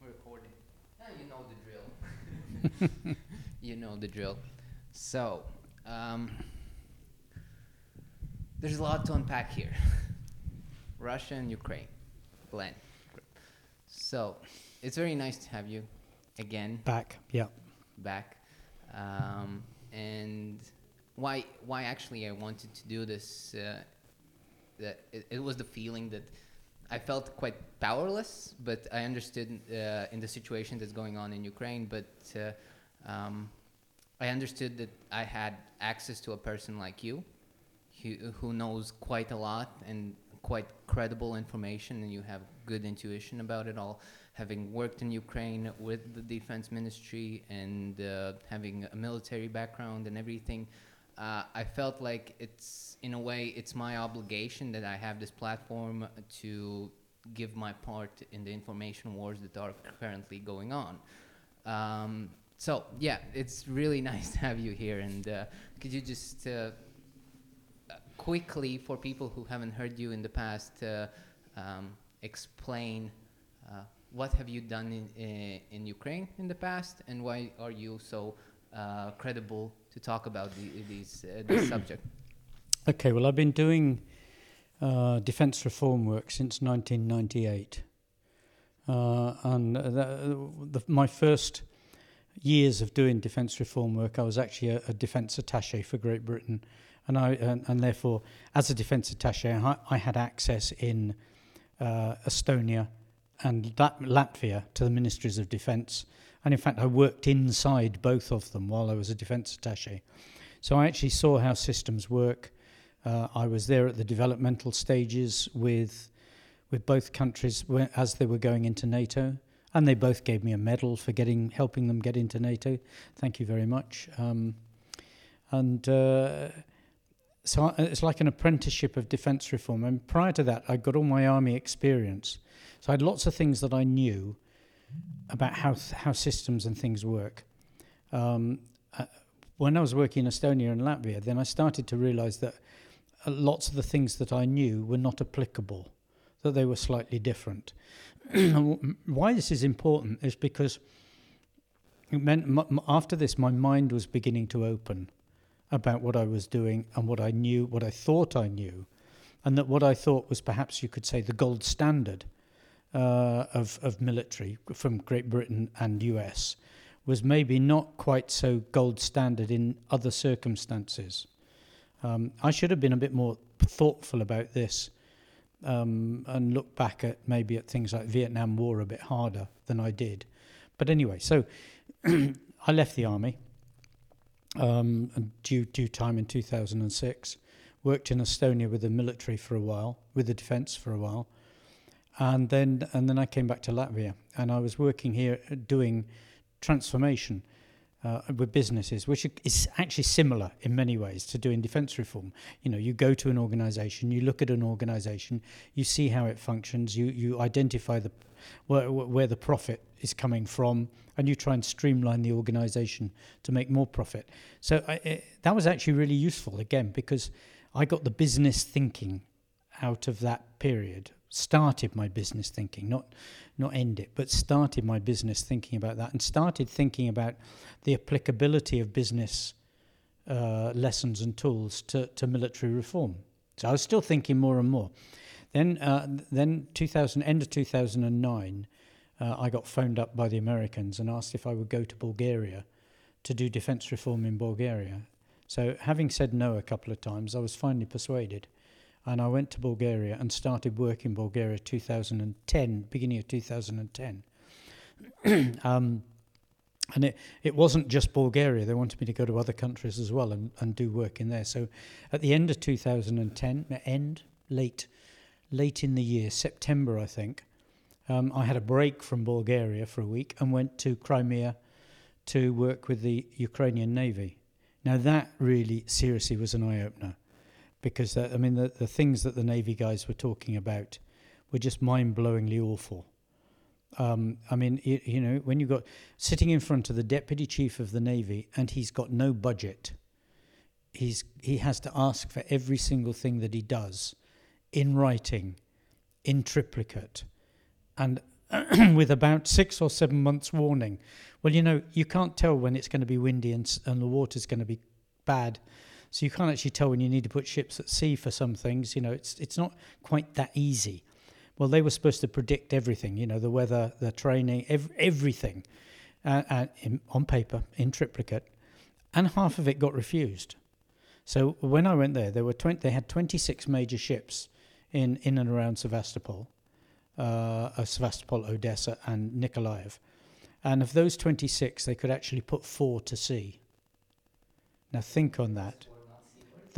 We're recording. Yeah, you know the drill. you know the drill. So, um, there's a lot to unpack here. Russia and Ukraine. Glenn. So, it's very nice to have you again Back, yeah. back. Um, and why why actually I wanted to do this? Uh, that it, it was the feeling that I felt quite powerless, but I understood uh, in the situation that's going on in Ukraine. But uh, um, I understood that I had access to a person like you, who, who knows quite a lot and quite credible information, and you have good intuition about it all. Having worked in Ukraine with the defense ministry and uh, having a military background and everything, uh, I felt like it's in a way it's my obligation that I have this platform to give my part in the information wars that are currently going on. Um, so yeah, it's really nice to have you here. And uh, could you just uh, quickly, for people who haven't heard you in the past, uh, um, explain uh, what have you done in, in, in Ukraine in the past, and why are you so uh, credible to talk about the, these uh, this subject? Okay, well, I've been doing uh, defence reform work since 1998. Uh, and the, the, my first years of doing defence reform work, I was actually a, a defence attaché for Great Britain. And, I, and, and therefore, as a defence attaché, I, I had access in uh, Estonia and Lat- Latvia to the ministries of defence. And in fact, I worked inside both of them while I was a defence attaché. So I actually saw how systems work. Uh, I was there at the developmental stages with with both countries as they were going into NATO, and they both gave me a medal for getting helping them get into NATO. Thank you very much. Um, and uh, so it's like an apprenticeship of defence reform. And prior to that, I got all my army experience, so I had lots of things that I knew about how how systems and things work. Um, uh, when I was working in Estonia and Latvia, then I started to realise that uh, lots of the things that I knew were not applicable, that they were slightly different. Why this is important is because it meant m- after this, my mind was beginning to open about what I was doing and what I knew, what I thought I knew, and that what I thought was perhaps you could say the gold standard uh, of, of military from Great Britain and US was maybe not quite so gold standard in other circumstances. Um, I should have been a bit more thoughtful about this um, and look back at maybe at things like Vietnam War a bit harder than I did. But anyway, so I left the army um, due due time in 2006. Worked in Estonia with the military for a while, with the defence for a while, and then and then I came back to Latvia, and I was working here doing transformation uh, with businesses, which is actually similar in many ways to doing defence reform. You know, you go to an organisation, you look at an organisation, you see how it functions, you you identify the where, where the profit is coming from, and you try and streamline the organisation to make more profit. So I, it, that was actually really useful again because I got the business thinking out of that period started my business thinking, not not end it, but started my business thinking about that, and started thinking about the applicability of business uh, lessons and tools to, to military reform. So I was still thinking more and more. Then, uh, then 2000, end of 2009, uh, I got phoned up by the Americans and asked if I would go to Bulgaria to do defence reform in Bulgaria. So, having said no a couple of times, I was finally persuaded and I went to Bulgaria and started work in Bulgaria 2010, beginning of 2010. um, and it, it wasn't just Bulgaria. They wanted me to go to other countries as well and, and do work in there. So at the end of 2010, end, late, late in the year, September, I think, um, I had a break from Bulgaria for a week and went to Crimea to work with the Ukrainian Navy. Now, that really seriously was an eye opener because I mean the the things that the Navy guys were talking about were just mind blowingly awful. Um, I mean, you, you know, when you've got sitting in front of the deputy chief of the Navy and he's got no budget, he's he has to ask for every single thing that he does in writing, in triplicate, and with about six or seven months warning. Well, you know, you can't tell when it's going to be windy and, and the water's going to be bad. So you can't actually tell when you need to put ships at sea for some things. You know, it's it's not quite that easy. Well, they were supposed to predict everything. You know, the weather, the training, ev- everything, uh, uh, in, on paper in triplicate, and half of it got refused. So when I went there, there were 20, they had 26 major ships in in and around Sevastopol, uh, Sevastopol, Odessa, and Nikolaev, and of those 26, they could actually put four to sea. Now think on that.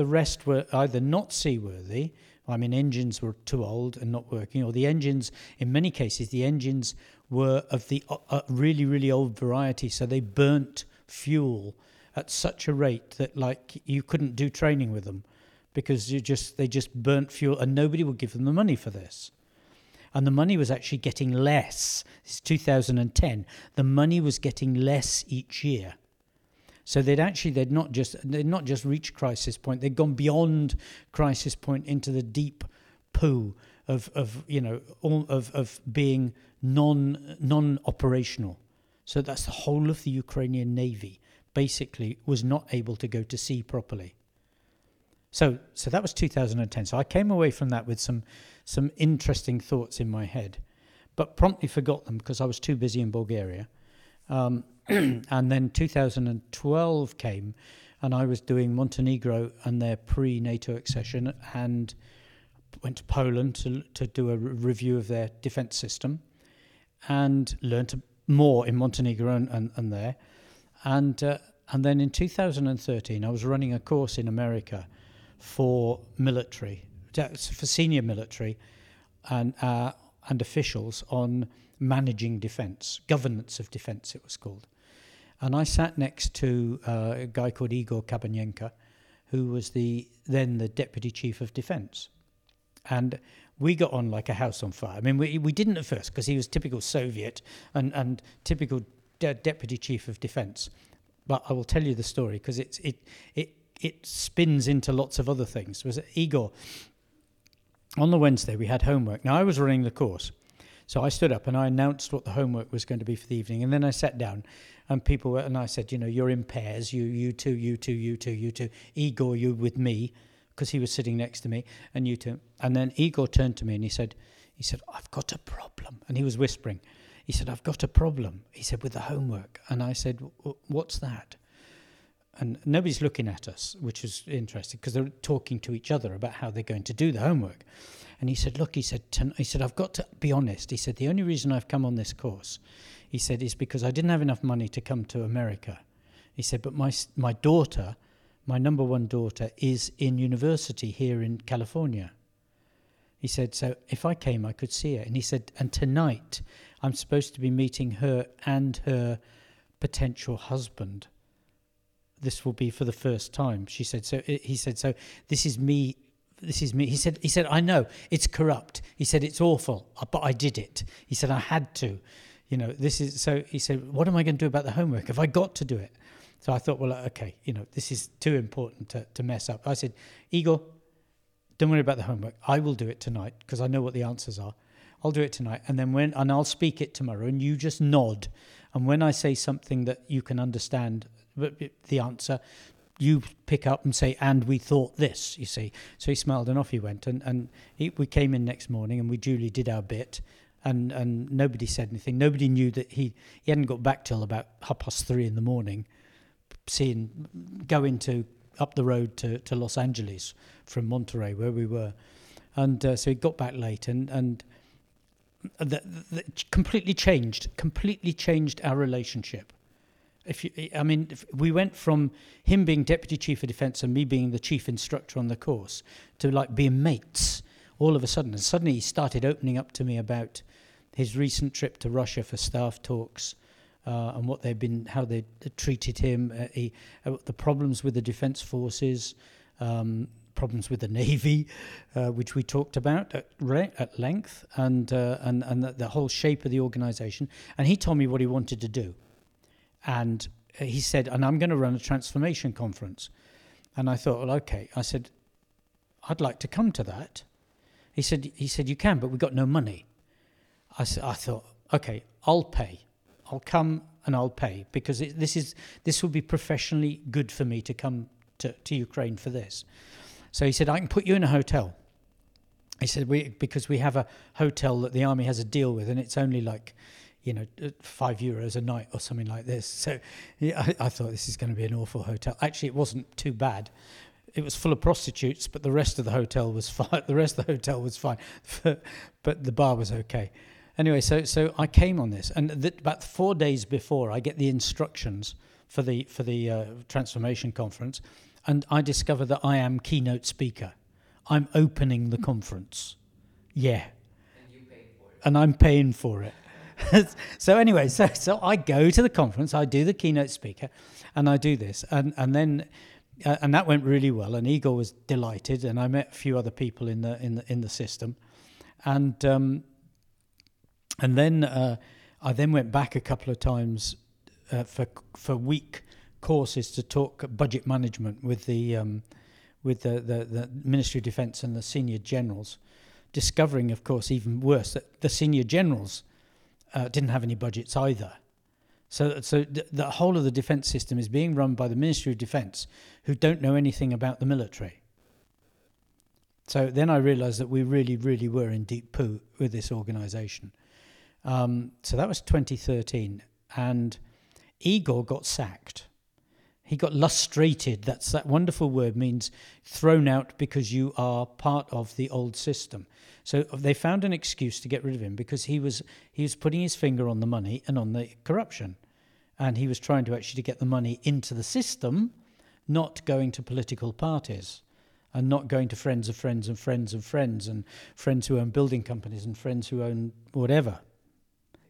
The rest were either not seaworthy. I mean, engines were too old and not working, or the engines, in many cases, the engines were of the uh, uh, really, really old variety, so they burnt fuel at such a rate that, like, you couldn't do training with them because you just they just burnt fuel, and nobody would give them the money for this. And the money was actually getting less. It's 2010. The money was getting less each year. So they'd actually they'd not just they'd not just reached crisis point. They'd gone beyond crisis point into the deep poo of of you know all of of being non non operational. So that's the whole of the Ukrainian navy basically was not able to go to sea properly. So so that was 2010. So I came away from that with some some interesting thoughts in my head, but promptly forgot them because I was too busy in Bulgaria. Um, and then 2012 came, and I was doing Montenegro and their pre-NATO accession, and went to Poland to to do a re- review of their defence system, and learnt more in Montenegro and, and, and there, and uh, and then in 2013 I was running a course in America for military, for senior military, and uh, and officials on managing defence, governance of defence, it was called. And I sat next to uh, a guy called Igor Kabanenko, who was the then the deputy chief of defence, and we got on like a house on fire. I mean, we we didn't at first because he was typical Soviet and and typical de- deputy chief of defence. But I will tell you the story because it's it it it spins into lots of other things. Was Igor? On the Wednesday we had homework. Now I was running the course. So I stood up and I announced what the homework was going to be for the evening, and then I sat down, and people were, and I said, you know, you're in pairs, you, you two, you two, you two, you two. Igor, you with me, because he was sitting next to me, and you two. And then Igor turned to me and he said, he said, I've got a problem, and he was whispering. He said, I've got a problem. He said, with the homework, and I said, what's that? And nobody's looking at us, which is interesting because they're talking to each other about how they're going to do the homework. And he said, "Look," he said, "he said I've got to be honest." He said, "The only reason I've come on this course," he said, "is because I didn't have enough money to come to America." He said, "But my my daughter, my number one daughter, is in university here in California." He said, "So if I came, I could see her." And he said, "And tonight, I'm supposed to be meeting her and her potential husband." This will be for the first time, she said. So he said, "So this is me this is me. He said, he said, I know it's corrupt. He said, it's awful, uh, but I did it. He said, I had to, you know, this is, so he said, what am I going to do about the homework? Have I got to do it? So I thought, well, okay, you know, this is too important to, to mess up. I said, Igor, don't worry about the homework. I will do it tonight because I know what the answers are. I'll do it tonight. And then when, and I'll speak it tomorrow and you just nod. And when I say something that you can understand the answer, you pick up and say, and we thought this, you see. So he smiled and off he went. And, and he, we came in next morning and we duly did our bit. And, and nobody said anything. Nobody knew that he, he hadn't got back till about half past three in the morning, seeing, going to up the road to, to Los Angeles from Monterey, where we were. And uh, so he got back late and, and the, completely changed, completely changed our relationship if you, I mean, we went from him being deputy chief of defence and me being the chief instructor on the course to like being mates all of a sudden. And suddenly he started opening up to me about his recent trip to Russia for staff talks uh, and what they've been, how they treated him, uh, he, uh, the problems with the defence forces, um, problems with the navy, uh, which we talked about at, re- at length, and uh, and and the whole shape of the organisation. And he told me what he wanted to do and uh, he said, and I'm going to run a transformation conference. And I thought, well, okay. I said, I'd like to come to that. He said, he said, you can, but we've got no money. I said, I thought, okay, I'll pay. I'll come and I'll pay because it, this is this will be professionally good for me to come to, to Ukraine for this. So he said, I can put you in a hotel. He said, we, because we have a hotel that the army has a deal with, and it's only like, you know, uh, five euros a night or something like this. So yeah, I, I thought this is going to be an awful hotel. Actually, it wasn't too bad. It was full of prostitutes, but the rest of the hotel was fine. The rest of the hotel was fine, but the bar was okay. Anyway, so so I came on this, and th- about four days before, I get the instructions for the for the uh, transformation conference, and I discover that I am keynote speaker. I'm opening the conference. Yeah. And you paid for it. And I'm paying for it. so anyway, so so I go to the conference, I do the keynote speaker, and I do this, and and then. Uh, and that went really well, and Igor was delighted, and I met a few other people in the in the in the system, and um, and then uh, I then went back a couple of times uh, for for week courses to talk budget management with the um, with the, the, the Ministry of Defence and the senior generals, discovering, of course, even worse that the senior generals uh, didn't have any budgets either. So, so th- the whole of the defence system is being run by the Ministry of Defence, who don't know anything about the military. So then I realised that we really, really were in deep poo with this organisation. Um, so that was 2013, and Igor got sacked he got lustrated. That's that wonderful word means thrown out because you are part of the old system. So they found an excuse to get rid of him because he was he was putting his finger on the money and on the corruption, and he was trying to actually get the money into the system, not going to political parties, and not going to friends of friends and friends of friends and friends who own building companies and friends who own whatever.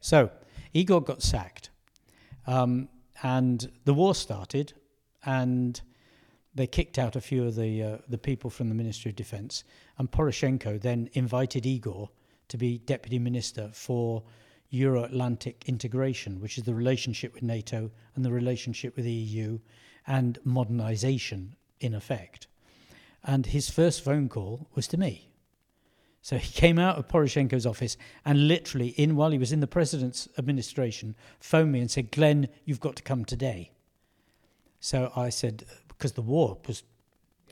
So Igor got sacked, um, and the war started and they kicked out a few of the uh, the people from the Ministry of Defence. And Poroshenko then invited Igor to be deputy minister for Euro-Atlantic integration, which is the relationship with NATO and the relationship with the EU, and modernisation in effect. And his first phone call was to me. So he came out of Poroshenko's office and literally, in while he was in the president's administration, phoned me and said, "Glenn, you've got to come today." So I said, because the war was,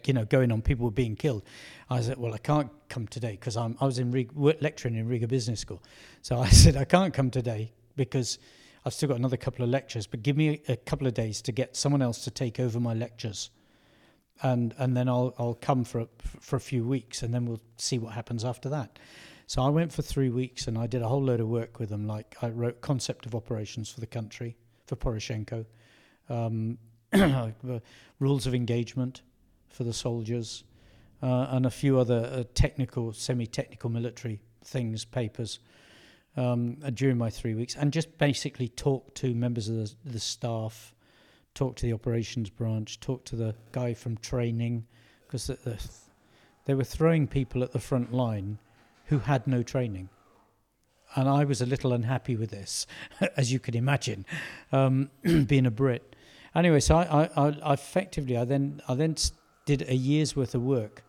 you know, going on, people were being killed. I said, well, I can't come today because I'm I was in Riga, lecturing in Riga Business School. So I said, I can't come today because I've still got another couple of lectures, but give me a, a couple of days to get someone else to take over my lectures. And, and then I'll, I'll come for a, for a few weeks and then we'll see what happens after that. So I went for three weeks and I did a whole load of work with them. Like I wrote concept of operations for the country for Poroshenko, um, rules of engagement for the soldiers, uh, and a few other uh, technical, semi-technical military things, papers um, during my three weeks, and just basically talk to members of the, the staff, talk to the operations branch, talk to the guy from training, because the, the, they were throwing people at the front line who had no training and I was a little unhappy with this, as you can imagine, um, being a Brit. Anyway, so I, I, I effectively I then I then did a year's worth of work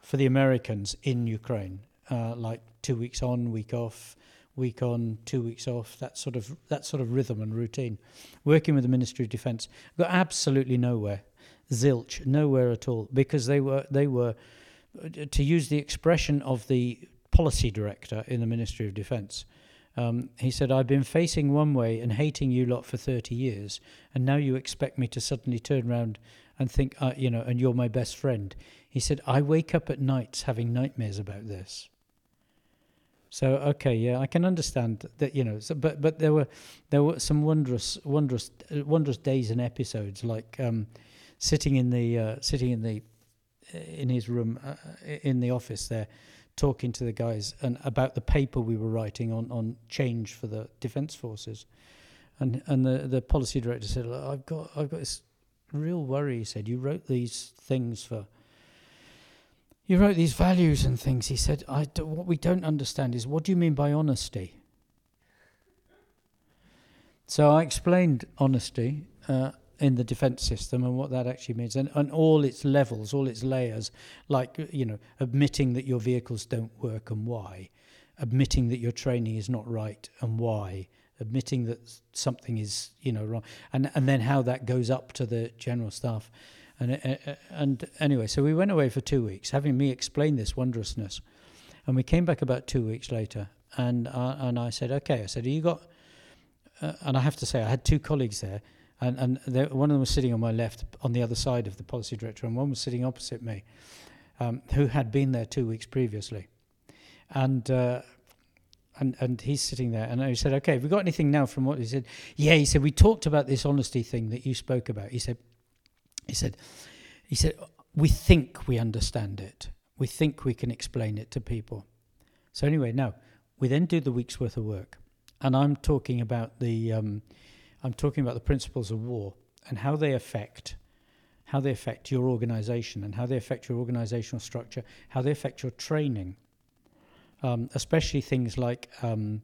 for the Americans in Ukraine, uh, like two weeks on, week off, week on, two weeks off, that sort of that sort of rhythm and routine. Working with the Ministry of Defence, got absolutely nowhere, zilch, nowhere at all, because they were they were, to use the expression of the policy director in the Ministry of Defence. Um, he said, I've been facing one way and hating you lot for 30 years, and now you expect me to suddenly turn around and think, uh, you know, and you're my best friend. He said, I wake up at nights having nightmares about this. So okay, yeah, I can understand that, you know. So, but but there were there were some wondrous wondrous uh, wondrous days and episodes like um, sitting in the uh, sitting in the uh, in his room uh, in the office there talking to the guys and about the paper we were writing on, on change for the defence forces. And and the, the policy director said, I've got I've got this real worry. He said, You wrote these things for you wrote these values and things. He said, I do, what we don't understand is what do you mean by honesty? So I explained honesty, uh, in the defense system and what that actually means and, and all its levels all its layers like you know admitting that your vehicles don't work and why admitting that your training is not right and why, admitting that something is you know wrong, and and then how that goes up to the general staff, and uh, and anyway, so we went away for two weeks, having me explain this wondrousness, and we came back about two weeks later, and uh, and I said, okay, I said, you got, uh, and I have to say, I had two colleagues there. And, and they, one of them was sitting on my left, on the other side of the policy director, and one was sitting opposite me, um, who had been there two weeks previously. And uh, and and he's sitting there and he said okay have we got anything now from what he said yeah he said we talked about this honesty thing that you spoke about. He said he said he said we think we understand it. We think we can explain it to people. So anyway now we then do the week's worth of work and i'm talking about the um, i'm talking about the principles of war and how they affect how they affect your organization and how they affect your organizational structure how they affect your training um, especially things like um,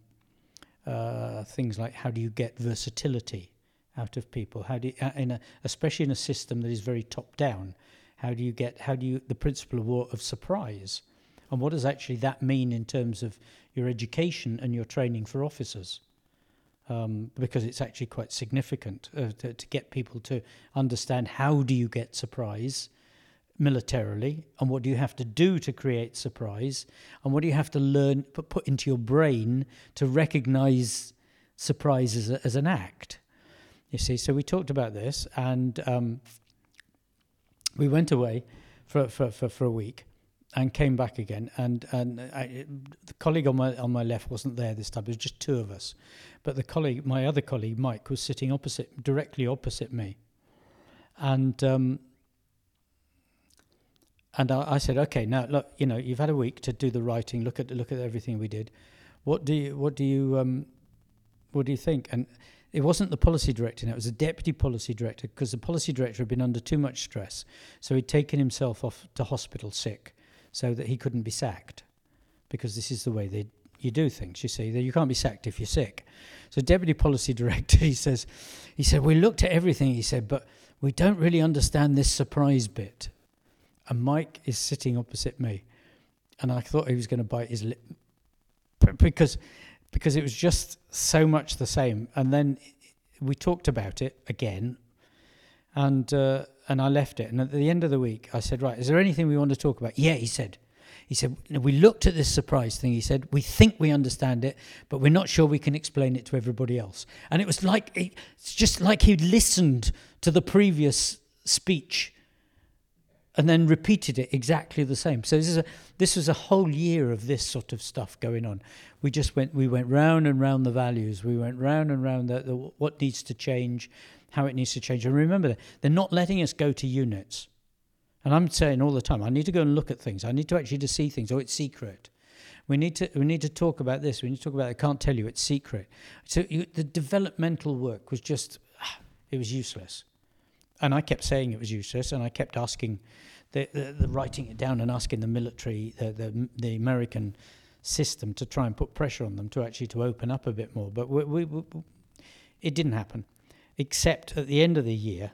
uh, things like how do you get versatility out of people? How do you, uh, in a, especially in a system that is very top down? How do you get how do you the principle of war of surprise, and what does actually that mean in terms of your education and your training for officers? Um, because it's actually quite significant uh, to, to get people to understand how do you get surprise militarily and what do you have to do to create surprise and what do you have to learn put, put into your brain to recognize surprise as, a, as an act. You see so we talked about this and um, we went away for, for, for, for a week and came back again. And and I, the colleague on my on my left wasn't there this time. It was just two of us. But the colleague my other colleague Mike was sitting opposite directly opposite me. And um, and I, I, said, okay, now look, you know, you've had a week to do the writing. Look at look at everything we did. What do you what do you um, what do you think? And it wasn't the policy director; it was a deputy policy director because the policy director had been under too much stress, so he'd taken himself off to hospital sick, so that he couldn't be sacked, because this is the way they you do things. You see, you can't be sacked if you're sick. So deputy policy director, he says, he said we looked at everything. He said, but we don't really understand this surprise bit and Mike is sitting opposite me, and I thought he was going to bite his lip because because it was just so much the same. And then we talked about it again, and uh, and I left it. And at the end of the week, I said, "Right, is there anything we want to talk about?" Yeah, he said. He said, We looked at this surprise thing. He said, We think we understand it, but we're not sure we can explain it to everybody else. And it was like, it's just like he'd listened to the previous speech and then repeated it exactly the same. So this is a this was a whole year of this sort of stuff going on. We just went we went round and round the values. We went round and round the, the what needs to change, how it needs to change. And remember they're not letting us go to units. And I'm saying all the time, I need to go and look at things. I need to actually to see things. Oh, it's secret. We need to we need to talk about this. We need to talk about. It. I can't tell you. It's secret. So you, the developmental work was just it was useless. And I kept saying it was useless, and I kept asking, the, the, the writing it down and asking the military, the, the, the American system to try and put pressure on them to actually to open up a bit more. But we, we, we, it didn't happen, except at the end of the year.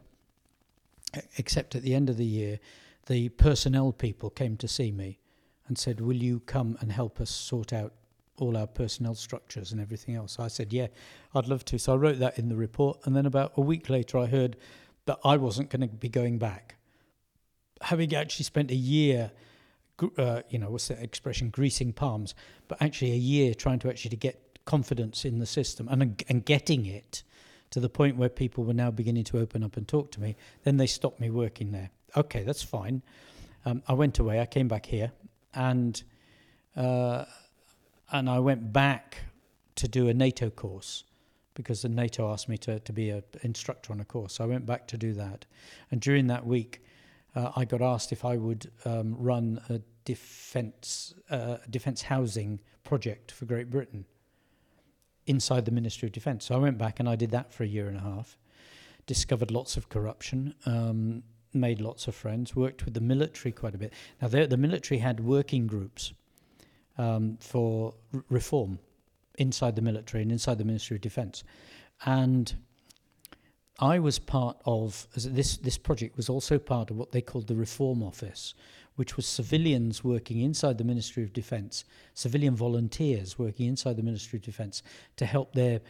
Except at the end of the year, the personnel people came to see me and said, "Will you come and help us sort out all our personnel structures and everything else?" I said, "Yeah, I'd love to." So I wrote that in the report, and then about a week later, I heard that I wasn't going to be going back. Having actually spent a year, uh, you know, what's that expression, greasing palms, but actually a year trying to actually to get confidence in the system and and getting it to the point where people were now beginning to open up and talk to me, then they stopped me working there. Okay, that's fine. Um, I went away. I came back here, and uh, and I went back to do a NATO course because the NATO asked me to, to be an instructor on a course. So I went back to do that. And during that week, uh, I got asked if I would um, run a defence uh, defence housing project for Great Britain inside the Ministry of Defence. So I went back and I did that for a year and a half. Discovered lots of corruption, um, made lots of friends, worked with the military quite a bit. Now the military had working groups um, for r- reform inside the military and inside the Ministry of Defence. And I was part of this. This project was also part of what they called the Reform Office, which was civilians working inside the Ministry of Defence, civilian volunteers working inside the Ministry of Defence to help their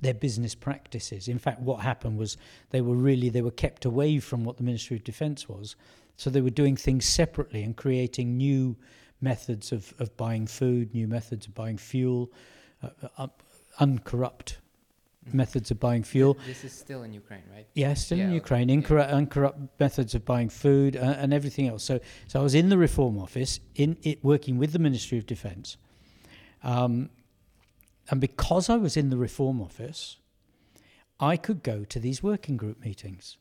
their business practices. In fact, what happened was they were really they were kept away from what the Ministry of Defence was, so they were doing things separately and creating new methods of, of buying food, new methods of buying fuel, uh, uh, uncorrupt methods of buying fuel. This is still in Ukraine, right? Yes, still in Yeah, Ukraine, yeah. incorrupt, uncorrupt methods of buying food uh, and everything else. So, so I was in the Reform Office, in it working with the Ministry of Defence, um, and because I was in the Reform Office, I could go to these working group meetings.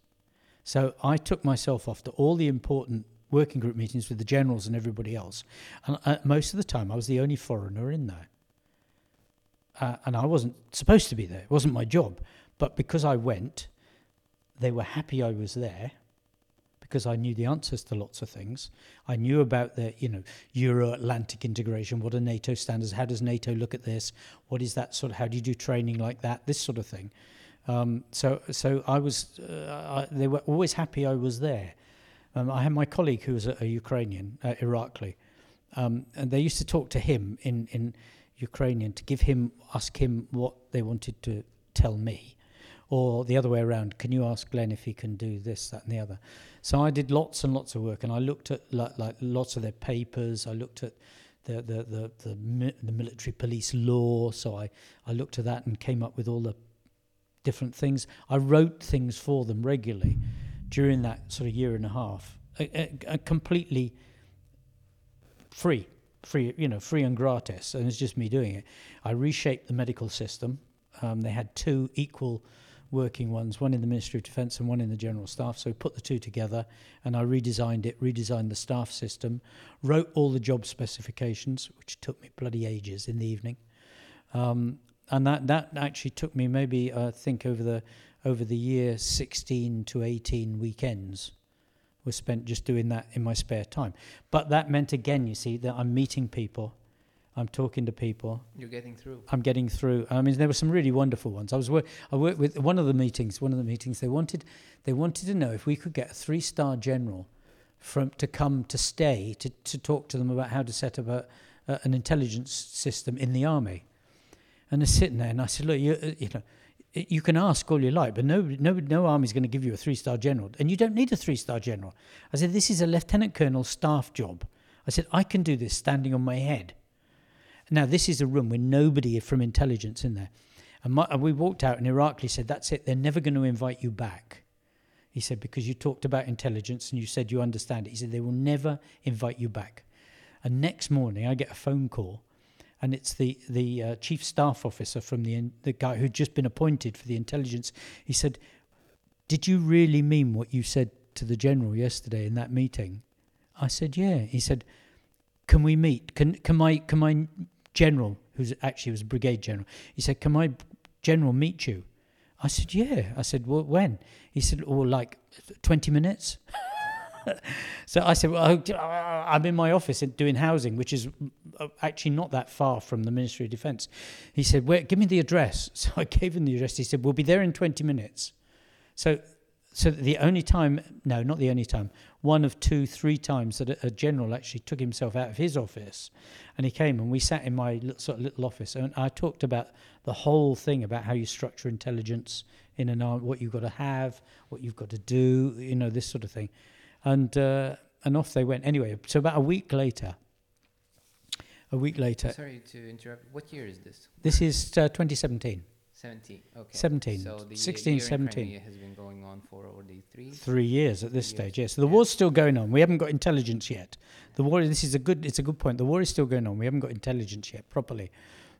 So I took myself off to all the important working group meetings with the generals and everybody else, and uh, most of the time I was the only foreigner in there. Uh, and I wasn't supposed to be there; it wasn't my job. But because I went, they were happy I was there because I knew the answers to lots of things. I knew about the, you know, Euro-Atlantic integration. What are NATO standards? How does NATO look at this? What is that sort of? How do you do training like that? This sort of thing. Um, so, so I was. Uh, I, they were always happy I was there. Um, I had my colleague who was a, a Ukrainian, uh, Irakli, um, and they used to talk to him in in Ukrainian to give him ask him what they wanted to tell me. Or the other way around can you ask glenn if he can do this that and the other? So i did lots and lots of work and i looked at like, like lots of their papers. I looked at the the the, the, mi- the military police law. So i i looked at that and came up with all the different things. I wrote things for them regularly during that sort of year and a half. Completely free free you know free and gratis and it's just me doing it. I reshaped the medical system. Um, they had two equal working ones one in the ministry of defence and one in the general staff so put the two together and i redesigned it redesigned the staff system wrote all the job specifications which took me bloody ages in the evening. Um, and that that actually took me maybe i think over the over the year 16 to 18 weekends was spent just doing that in my spare time. But that meant again, you see, that I'm meeting people, I'm talking to people, You're getting through. I'm getting through. I mean, there were some really wonderful ones. I was wor- I worked with one of the meetings. One of the meetings they wanted they wanted to know if we could get a three star general from to come to stay to to talk to them about how to set up a, a an intelligence system in the army. And they're sitting there, and I said, look, you uh, you know. You can ask all you like, but no, no, no army's going to give you a three-star general, and you don't need a three-star general. I said, this is a lieutenant colonel staff job. I said, I can do this standing on my head. Now, this is a room with nobody from intelligence in there. And, my, and we walked out, and Irakli said, That's it, they're never going to invite you back. He said, Because you talked about intelligence and you said you understand it. He said, They will never invite you back. And next morning, I get a phone call, and it's the, the uh, chief staff officer from the, in- the guy who'd just been appointed for the intelligence. He said, Did you really mean what you said to the general yesterday in that meeting? I said, Yeah. He said, Can we meet? Can, can, my, can my general, who's actually was brigade general, he said, Can my general meet you? I said, Yeah. I said, Well, when? He said, Oh, like 20 minutes. so I said, Well, I'm in my office doing housing, which is uh, actually not that far from the Ministry of Defence. He said, Where, Give me the address. So I gave him the address. He said, We'll be there in 20 minutes. So, so the only time, no, not the only time, one of two, three times that a, general actually took himself out of his office and he came and we sat in my little, sort of little office and I talked about the whole thing about how you structure intelligence in an army, what you've got to have, what you've got to do, you know, this sort of thing. And, uh, and off they went. Anyway, so about a week later, a week later, Sorry to interrupt. What year is this? this is uh, 2017, 17. Okay. 17, So the 16, year in 17. Crimea has been going on for already three. three years at this years, stage. Yes, so the yeah. war's still going on. We haven't got intelligence yet. The war. This is a good. It's a good point. The war is still going on. We haven't got intelligence yet properly.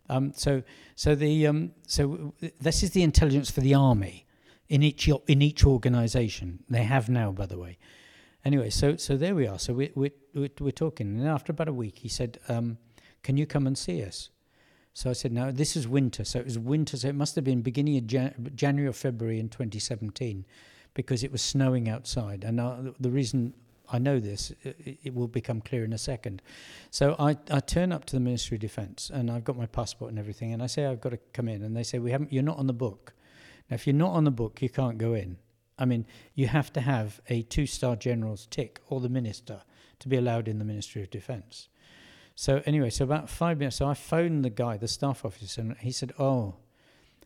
Um, so, so the um, so this is the intelligence for the army in each in each organisation. They have now, by the way. Anyway, so so there we are. So we we we're, we're talking, and after about a week, he said, um, "Can you come and see us?" So I said, "No, this is winter. So it was winter. So it must have been beginning of Jan- January or February in 2017, because it was snowing outside. And uh, the reason I know this, it, it will become clear in a second. So I, I turn up to the Ministry of Defence, and I've got my passport and everything, and I say I've got to come in, and they say we haven't. You're not on the book. Now, if you're not on the book, you can't go in. I mean, you have to have a two-star general's tick or the minister to be allowed in the Ministry of Defence. So anyway, so about five minutes, so I phoned the guy, the staff officer, and he said, "Oh,"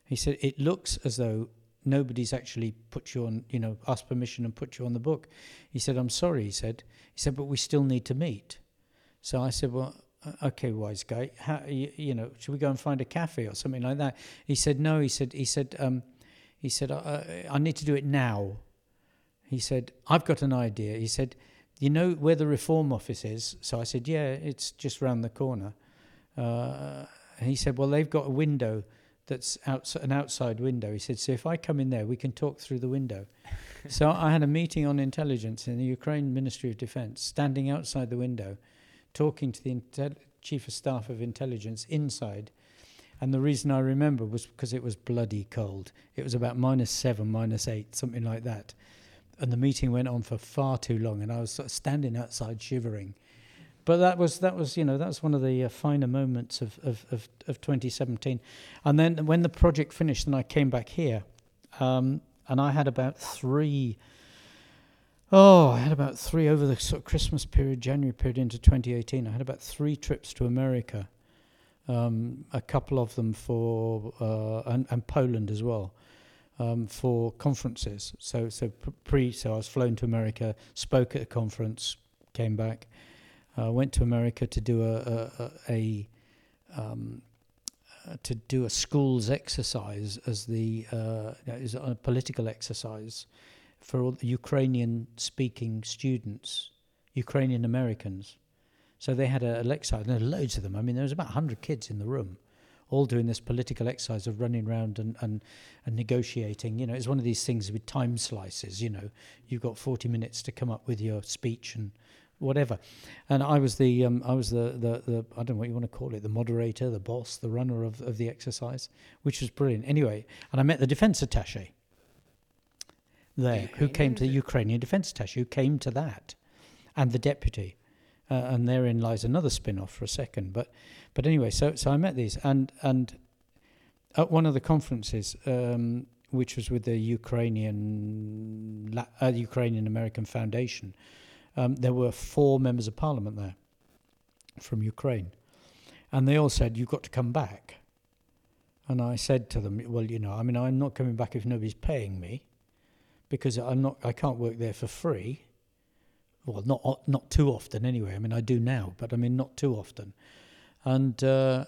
he said, "it looks as though nobody's actually put you on, you know, asked permission and put you on the book." He said, "I'm sorry," he said. He said, "But we still need to meet." So I said, "Well." uh, Okay, wise guy. How, you, you know, should we go and find a cafe or something like that? He said, no. He said, he said, um, he said, uh, I need to do it now. He said, I've got an idea. He said, you know where the reform office is? So I said, yeah, it's just round the corner. Uh, he said, well, they've got a window that's outs- an outside window. He said, so if I come in there, we can talk through the window. so I had a meeting on intelligence in the Ukraine Ministry of Defense, standing outside the window, talking to the intel- chief of staff of intelligence inside. And the reason I remember was because it was bloody cold. It was about minus seven, minus eight, something like that. And the meeting went on for far too long, and I was sort of standing outside shivering. But that was that was you know that was one of the uh, finer moments of, of, of, of 2017. And then when the project finished, and I came back here, um, and I had about three Oh, I had about three over the sort of Christmas period, January period into 2018. I had about three trips to America, um, a couple of them for uh, and, and Poland as well um, for conferences. So so pre so I was flown to America, spoke at a conference, came back, uh, went to America to do a a, a, a um, uh, to do a school's exercise as the uh, is a political exercise for all the Ukrainian speaking students, Ukrainian Americans. So they had a, lecture, and there were loads of them. I mean, there was about 100 kids in the room, all doing this political exercise of running around and, and, and negotiating. You know, it's one of these things with time slices, you know. You've got 40 minutes to come up with your speech and whatever. And I was the, um, I was the, the, the, I don't know what you want to call it, the moderator, the boss, the runner of, of the exercise, which was brilliant. Anyway, and I met the defense attache there who came to the Ukrainian defense attache, who came to that, and the deputy. Uh, and therein lies another spin-off for a second. But, but anyway, so so I met these, and and at one of the conferences, um, which was with the Ukrainian uh, Ukrainian American Foundation, um, there were four members of parliament there from Ukraine, and they all said, "You've got to come back." And I said to them, "Well, you know, I mean, I'm not coming back if nobody's paying me." because I'm not I can't work there for free. Well, not not too often anyway. I mean, I do now, but I mean not too often. And uh,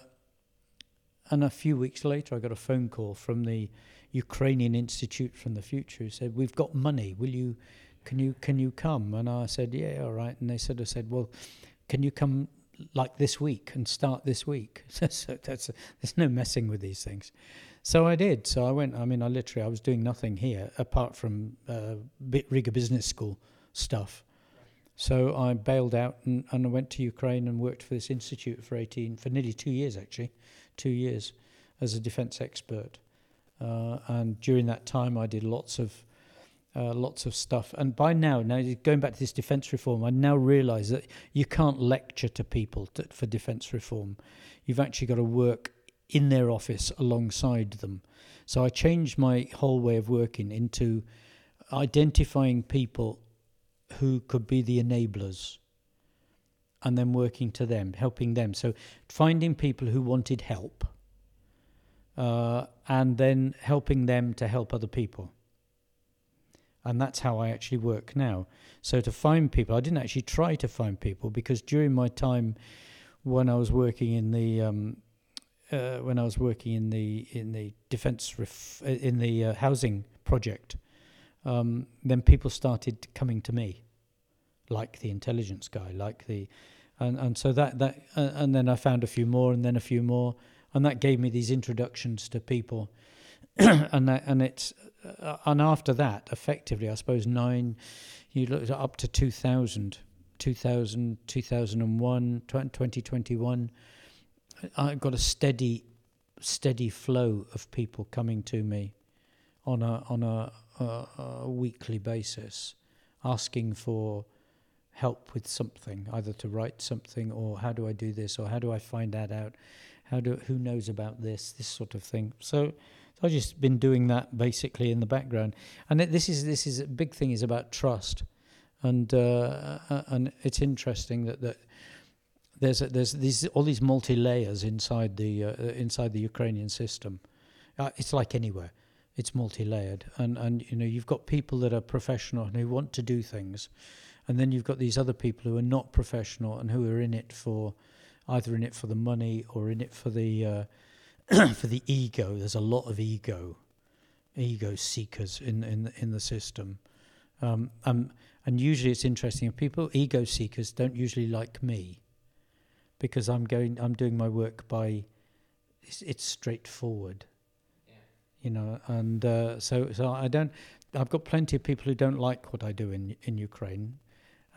and a few weeks later, I got a phone call from the Ukrainian Institute from the Future who said, "We've got money. Will you? Can you can you come?" And I said, "Yeah, all right." And they sort of said, "Well, can you come like this week and start this week?" so that's there's no messing with these things. So I did. So I went. I mean, I literally I was doing nothing here apart from uh, bit Riga Business School stuff. So I bailed out and, and I went to Ukraine and worked for this institute for eighteen for nearly two years actually, two years as a defence expert. Uh, and during that time, I did lots of uh, lots of stuff. And by now, now going back to this defence reform, I now realise that you can't lecture to people to, for defence reform. You've actually got to work in their office alongside them. So I changed my whole way of working into identifying people who could be the enablers and then working to them, helping them. So finding people who wanted help uh, and then helping them to help other people. And that's how I actually work now. So to find people, I didn't actually try to find people because during my time when I was working in the um, uh, when I was working in the in the defence ref- uh, in the uh, housing project, um, then people started coming to me, like the intelligence guy, like the, and and so that that uh, and then I found a few more, and then a few more, and that gave me these introductions to people, and that, and it's uh, and after that, effectively, I suppose nine, you looked up to 2000, 2000, 2001, 2021 I got a steady, steady flow of people coming to me on a on a, a, a weekly basis, asking for help with something, either to write something or how do I do this or how do I find that out, how do who knows about this, this sort of thing. So, so I've just been doing that basically in the background, and it, this is this is a big thing is about trust. and uh, uh, and it's interesting that that there's a, there's these all these multi layers inside the uh, inside the Ukrainian system. Uh, it's like anywhere, it's multi layered, and and you know you've got people that are professional and who want to do things, and then you've got these other people who are not professional and who are in it for either in it for the money or in it for the uh, for the ego. There's a lot of ego, ego seekers in in in the system, um, um, and usually it's interesting. People ego seekers don't usually like me because I'm going. I'm doing my work by. It's, it's straightforward. Yeah. You know, and uh, so so I don't. I've got plenty of people who don't like what I do in in Ukraine,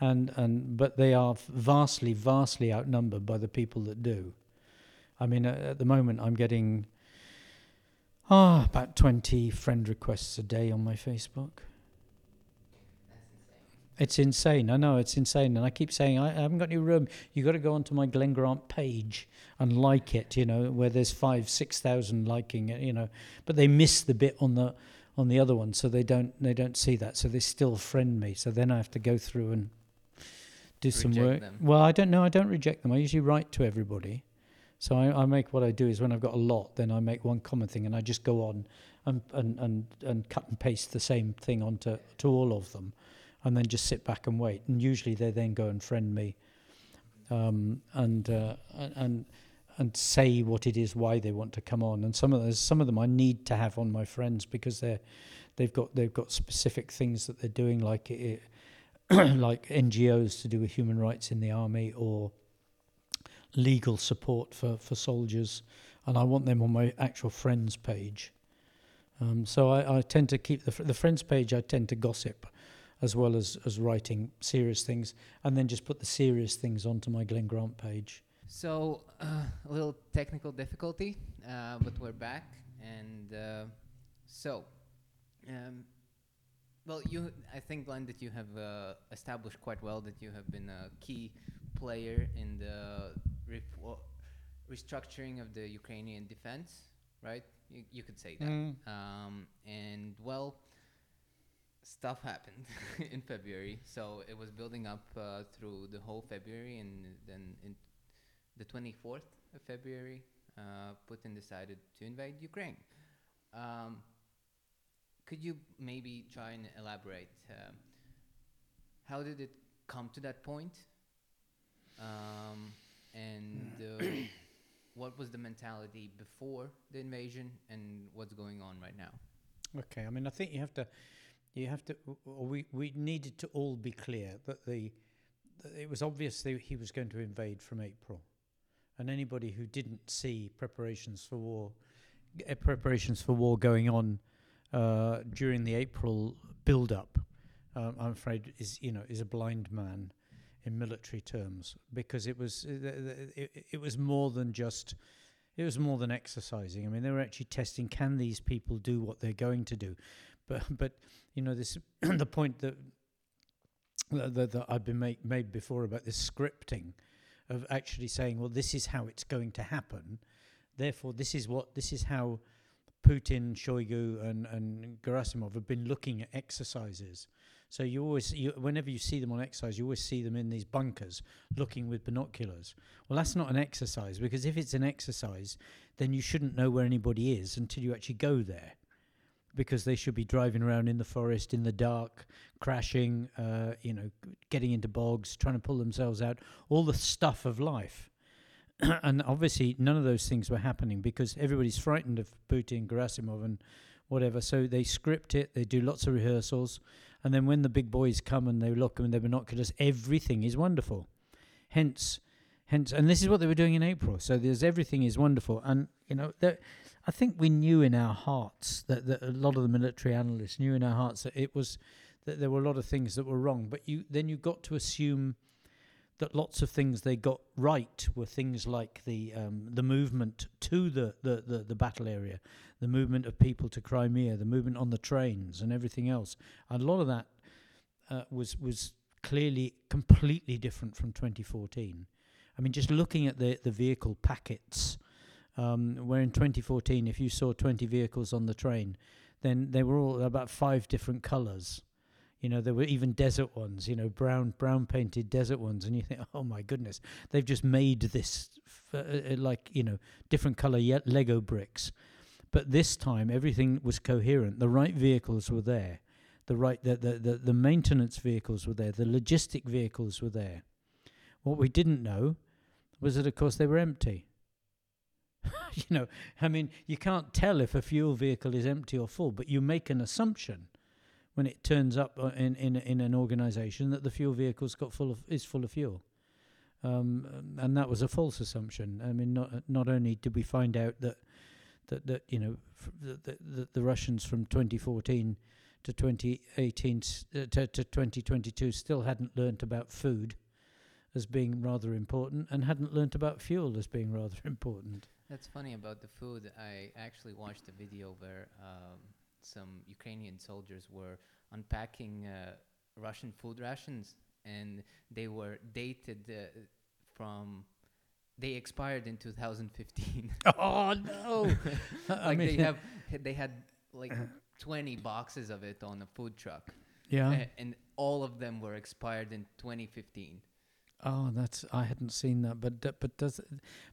and and but they are vastly vastly outnumbered by the people that do. I mean, at the moment, I'm getting ah about twenty friend requests a day on my Facebook. It's insane. I know it's insane, and I keep saying I, I haven't got any room. You got to go onto my Glen Grant page and like it. You know, where there's five, six thousand liking it. You know, but they miss the bit on the on the other one, so they don't they don't see that. So they still friend me. So then I have to go through and do some work. them. Well, I don't know. I don't reject them. I usually write to everybody. So I, I make what I do is when I've got a lot, then I make one common thing, and I just go on and and and, and cut and paste the same thing onto to all of them, and then just sit back and wait. And usually they then go and friend me, um, and uh, and- and and say what it is why they want to come on. And some of those, some of them I need to have on my friends because they're they've got they've got specific things that they're doing, like it, like NGOs to do with human rights in the army or legal support for, for soldiers, and I want them on my actual friends page. Um, so I, I tend to keep the fr- the friends page. I tend to gossip, as well as as writing serious things, and then just put the serious things onto my Glen Grant page. So uh, a little technical difficulty, uh, but we're back, and uh, so, um, well, you, I think, Glen, that you have uh, established quite well that you have been a key player in the restructuring of the Ukrainian defense, right? You, you could say that. Mm. Um, and well, stuff happened in February, so it was building up uh, through the whole February, and then in the 24th of February, uh, Putin decided to invade Ukraine. Um, could you maybe try and elaborate? Um, how did it come to that point? Um, and uh, what was the mentality before the invasion, and what's going on right now? Okay, I mean, I think you have to, you have to. Or we we needed to all be clear that the, that it was obvious that he was going to invade from April, and anybody who didn't see preparations for war, uh, preparations for war going on uh, during the April build-up, um, I'm afraid is you know is a blind man in military terms because it was uh, it, it was more than just it was more than exercising. I mean, they were actually testing can these people do what they're going to do, but but you know this the point that that, that, that I've been make, made before about this scripting of actually saying, well, this is how it's going to happen. Therefore, this is what this is how Putin, Shoigu, and and Gerasimov have been looking at exercises. So you always, you, whenever you see them on exercise, you always see them in these bunkers looking with binoculars. Well, that's not an exercise because if it's an exercise, then you shouldn't know where anybody is until you actually go there, because they should be driving around in the forest in the dark, crashing, uh, you know, getting into bogs, trying to pull themselves out, all the stuff of life. and obviously, none of those things were happening because everybody's frightened of Putin, Gerasimov, and whatever. So they script it, they do lots of rehearsals, and then when the big boys come and they look in their binoculars, everything is wonderful. Hence, hence, and this is what they were doing in April. So there's everything is wonderful, and you know, there, I think we knew in our hearts that, that a lot of the military analysts knew in our hearts that it was that there were a lot of things that were wrong. But you then you got to assume that lots of things they got right were things like the um, the movement to the, the, the, the battle area, the movement of people to Crimea, the movement on the trains, and everything else. And a lot of that uh, was was clearly completely different from 2014. I mean, just looking at the the vehicle packets, um, where in 2014, if you saw 20 vehicles on the train, then they were all about five different colours. You know, there were even desert ones. You know, brown brown painted desert ones, and you think, oh my goodness, they've just made this f- uh, uh, like you know different color ye- Lego bricks. But this time, everything was coherent. The right vehicles were there. The right the, the, the, the maintenance vehicles were there. The logistic vehicles were there. What we didn't know was that, of course, they were empty. you know, I mean, you can't tell if a fuel vehicle is empty or full, but you make an assumption when it turns up uh, in in, in an organisation that the fuel vehicle's got full of is full of fuel, um, and that was a false assumption. I mean, not not only did we find out that that that you know the the, the Russians from 2014 to 2018 uh, to, to 2022 still hadn't learnt about food as being rather important and hadn't learnt about fuel as being rather important. That's funny about the food. I actually watched a video where um, some Ukrainian soldiers were unpacking uh, Russian food rations, and they were dated uh, from. They expired in 2015. Oh no! I like mean, they have, they had like 20 boxes of it on a food truck, yeah. a- and all of them were expired in 2015. Oh, that's I hadn't seen that, but but does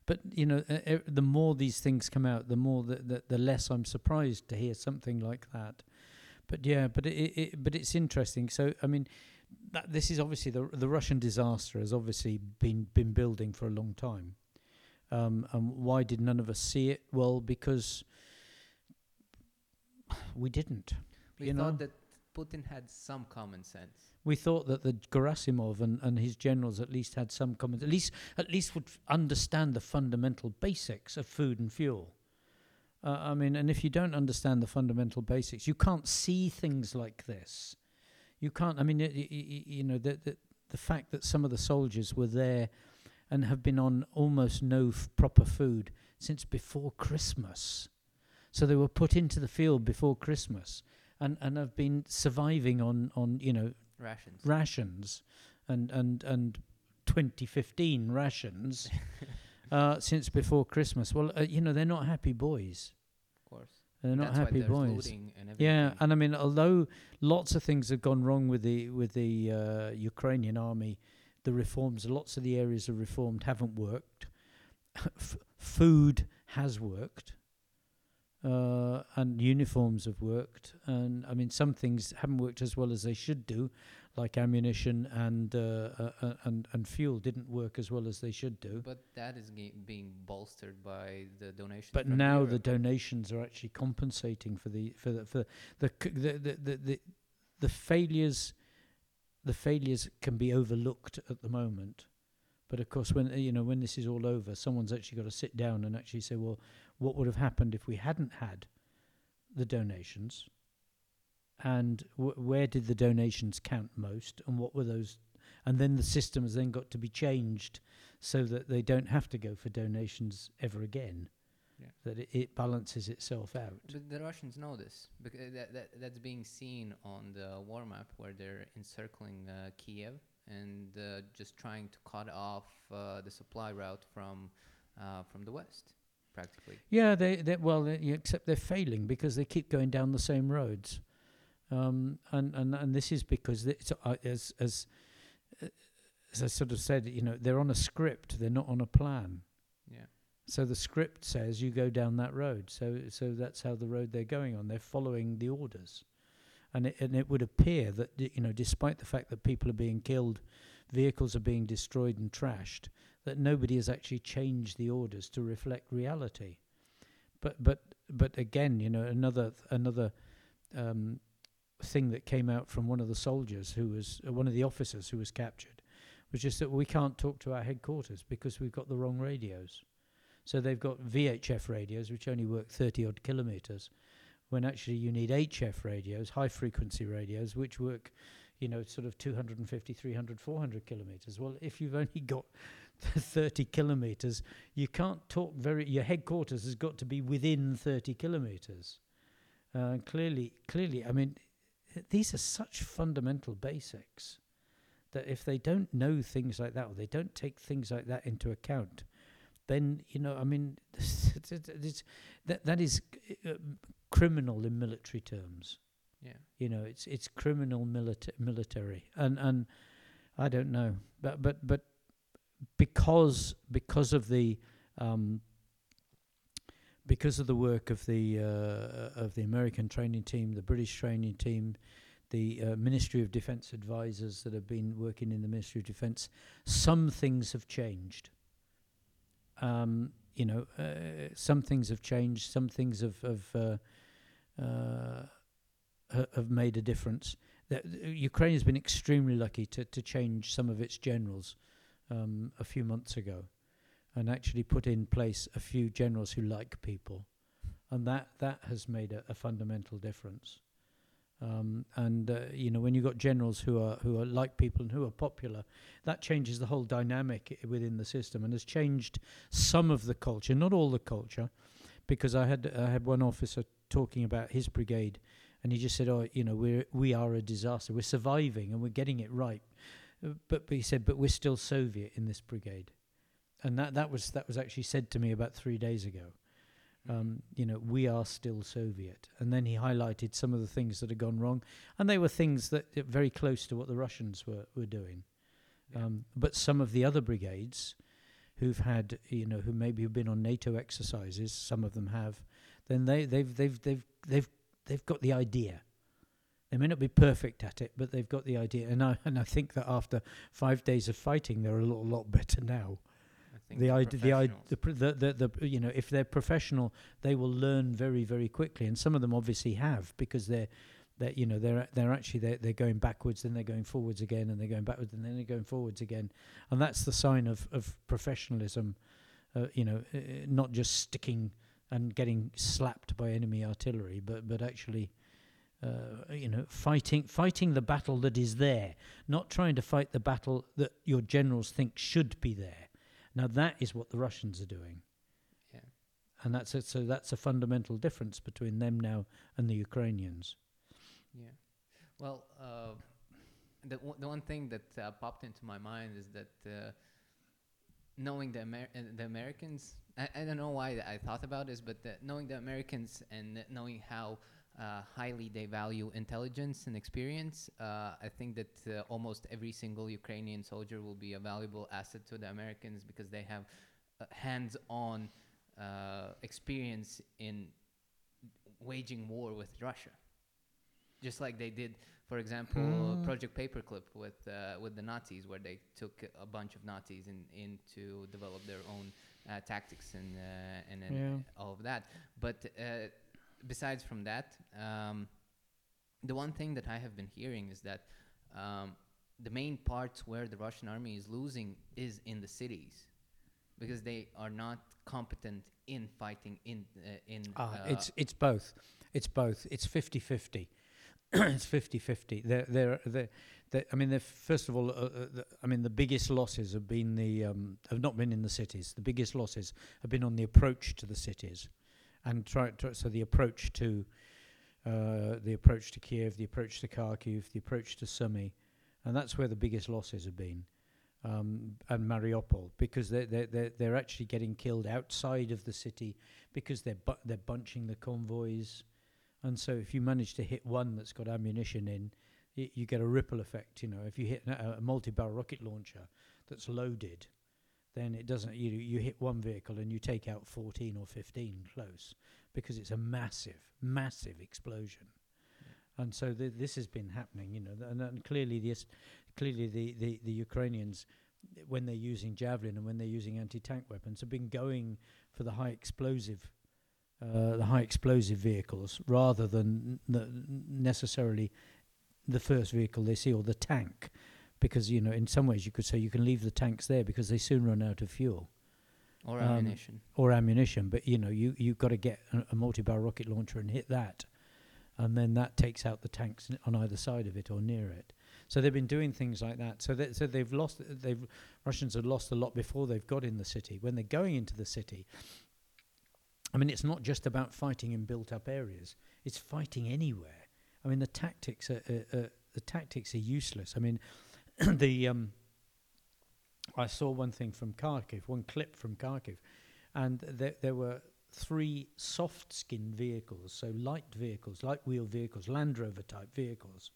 but you know uh, the more these things come out, the more the, the the less I'm surprised to hear something like that. But yeah, but it, it but it's interesting. So I mean, that this is obviously the the Russian disaster has obviously been been building for a long time. Um, and why did none of us see it? Well, because we didn't. We You thought know? that Putin had some common sense. We thought that the Gerasimov and, and his generals at least had some common, at least at least would f- understand the fundamental basics of food and fuel. Uh, I mean, and if you don't understand the fundamental basics, you can't see things like this. You can't. I mean, y- y- you know, the, the the fact that some of the soldiers were there and have been on almost no f- proper food since before Christmas. So they were put into the field before Christmas and, and have been surviving on, on you know Rations. rations and and and 2015 rations uh, since before Christmas. Well, uh, you know they're not happy boys. of course. They're not That's happy boys. and. Yeah, and I mean, although lots of things have gone wrong with the with the uh, Ukrainian army, the reforms, lots of the areas of reformed haven't worked. F- food has worked, uh, and uniforms have worked, and I mean, some things haven't worked as well as they should do, like ammunition and uh, uh, uh, and and fuel didn't work as well as they should do. But that is ge- being bolstered by the donations. But now the donations are actually compensating for the for the for the c- the the, the, the, the failures. The failures can be overlooked at the moment, but of course, when you know when this is all over, someone's actually got to sit down and actually say, well, what would have happened if we hadn't had the donations, and w- where did the donations count most, and what were those, and then the system has then got to be changed so that they don't have to go for donations ever again Yeah. that it, it balances itself out. But the Russians know this because that, that that's being seen on the war map where they're encircling uh, Kiev and uh, just trying to cut off uh, the supply route from uh, from the west, practically. Yeah, they, they well, they, except they're failing because they keep going down the same roads, um, and and and this is because it's uh, as as uh, as I sort of said, you know, they're on a script, they're not on a plan. Yeah. So the script says you go down that road. So so that's how the road they're going on. They're following the orders, and it, and it would appear that you know, despite the fact that people are being killed, vehicles are being destroyed and trashed, that nobody has actually changed the orders to reflect reality. But but but again, you know, another another um, thing that came out from one of the soldiers who was uh, one of the officers who was captured was just that we can't talk to our headquarters because we've got the wrong radios. So they've got VHF radios which only work 30 odd kilometers when actually you need HF radios, high frequency radios which work you know sort of 250 300 400 kilometers. Well, if you've only got 30 kilometers, you can't talk very your headquarters has got to be within 30 kilometers. Uh, clearly clearly I mean these are such fundamental basics that if they don't know things like that or they don't take things like that into account, then you know, I mean, that that is uh, criminal in military terms. Yeah. You know, it's it's criminal milita- military, and and I don't know, but but but because because of the um, because of the work of the uh, of the American training team, the British training team, the uh, Ministry of Defence advisors that have been working in the Ministry of Defence, some things have changed. Um, you know, uh, some things have changed. Some things have have uh, uh, have made a difference. That uh, Ukraine has been extremely lucky to to change some of its generals um, a few months ago, and actually put in place a few generals who like people, and that that has made a, a fundamental difference. Um, and uh, you know, when you've got generals who are who are like people and who are popular, that changes the whole dynamic i- within the system and has changed some of the culture, not all the culture, because I had I had one officer talking about his brigade, and he just said, "Oh, you know, we're we are a disaster. We're surviving and we're getting it right." Uh, But, but he said, "But we're still Soviet in this brigade," and that that was that was actually said to me about three days ago. Um, you know, we are still Soviet. And then he highlighted some of the things that had gone wrong, and they were things that are very close to what the Russians were were doing. Yeah. Um, but some of the other brigades, who've had, you know, who maybe have been on NATO exercises, some of them have, then they they've they've they've they've they've got the idea. They may not be perfect at it, but they've got the idea. And I and I think that after five days of fighting, they're a lot lot better now I think the idea, the, the, pr- the, the, the, you know, if they're professional, they will learn very, very quickly, and some of them obviously have because they're, they're, you know, they're they're actually they're, they're going backwards, then they're going forwards again, and they're going backwards, and then they're going forwards again, and that's the sign of of professionalism, uh, you know, uh, not just sticking and getting slapped by enemy artillery, but but actually. Uh, you know, fighting fighting the battle that is there, not trying to fight the battle that your generals think should be there. Now that is what the Russians are doing, yeah. and that's a, so that's a fundamental difference between them now and the Ukrainians. Yeah. Well, uh, the one- the one thing that uh, popped into my mind is that uh, knowing the Amer- uh, the Americans, I, I don't know why I thought about this, but knowing the Americans and knowing how uh, highly they value intelligence and experience, uh, I think that uh, almost every single Ukrainian soldier will be a valuable asset to the Americans because they have uh, hands-on uh, experience in waging war with Russia just like they did, for example, Mm. Project Paperclip with uh, with the Nazis, where they took a bunch of Nazis in, in to develop their own uh, tactics and uh, and, and Yeah. all of that. But uh, besides from that, um, the one thing that I have been hearing is that um, the main parts where the Russian army is losing is in the cities, because they are not competent in fighting in uh, in. Ah, uh, it's it's both. It's both. It's 50-50. it's 50-50. They're, they're, they're, they're, I mean, first of all, uh, uh, the, I mean, the biggest losses have been the um, have not been in the cities. The biggest losses have been on the approach to the cities, and try, try so the approach to uh, the approach to Kiev, the approach to Kharkiv, the approach to Sumy, and that's where the biggest losses have been. Um, and Mariupol, because they're, they're, they're, they're actually getting killed outside of the city because they're, bu- they're bunching the convoys. And so if you manage to hit one that's got ammunition in, y- you get a ripple effect. You know, if you hit a, a multi-barrel rocket launcher that's loaded, then it doesn't. You you hit one vehicle and you take out 14 or 15 close because it's a massive, massive explosion. And so th- this has been happening, you know, th- and, and clearly this, clearly the, the, the Ukrainians, when they're using javelin and when they're using anti-tank weapons, have been going for the high explosive, uh, the high explosive vehicles rather than n- necessarily the first vehicle they see or the tank, because you know in some ways you could say you can leave the tanks there because they soon run out of fuel or um, ammunition. or ammunition. But you know, you you've got to get a, a multi-barrel rocket launcher and hit that, and then that takes out the tanks n- on either side of it or near it. So they've been doing things like that. So that, so they've lost. They've Russians have lost a lot before they've got in the city. When they're going into the city, I mean, it's not just about fighting in built-up areas. It's fighting anywhere. I mean, the tactics are, are, are the tactics are useless. I mean, the um, I saw one thing from Kharkiv, one clip from Kharkiv, and there, there were three soft skin vehicles, so light vehicles, light wheel vehicles, Land Rover type vehicles,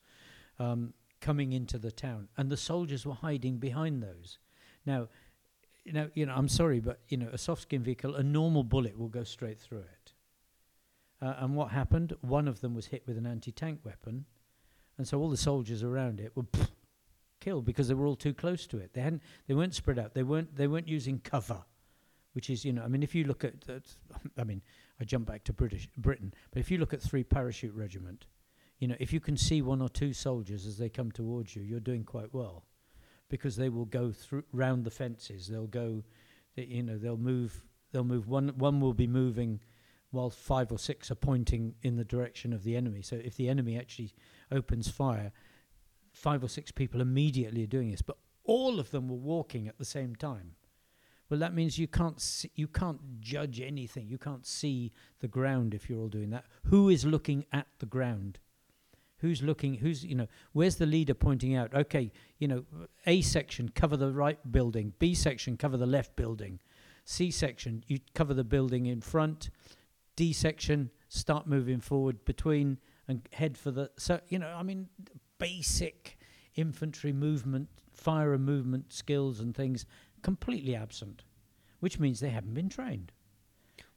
um, coming into the town, and the soldiers were hiding behind those. Now, you know, you know, I'm sorry, but you know, a soft skin vehicle, a normal bullet will go straight through it. Uh, and what happened? One of them was hit with an anti-tank weapon, and so all the soldiers around it were pff, killed because they were all too close to it. They hadn't, they weren't spread out. They weren't, they weren't using cover, which is, you know, I mean, if you look at, I mean, I jump back to British Britain, but if you look at Three Parachute Regiment, you know, if you can see one or two soldiers as they come towards you, you're doing quite well, because they will go through round the fences. They'll go, they, you know, they'll move. They'll move. One one will be moving, while five or six are pointing in the direction of the enemy. So if the enemy actually opens fire, five or six people immediately are doing this, but all of them were walking at the same time. Well, that means you can't see, you can't judge anything. You can't see the ground if you're all doing that. Who is looking at the ground? Who's looking? Who's you know? Where's the leader pointing out? Okay, you know, A section cover the right building. B section cover the left building. C section you cover the building in front. D section start moving forward between and head for the. So you know, I mean, basic infantry movement, fire and movement skills and things completely absent, which means they haven't been trained.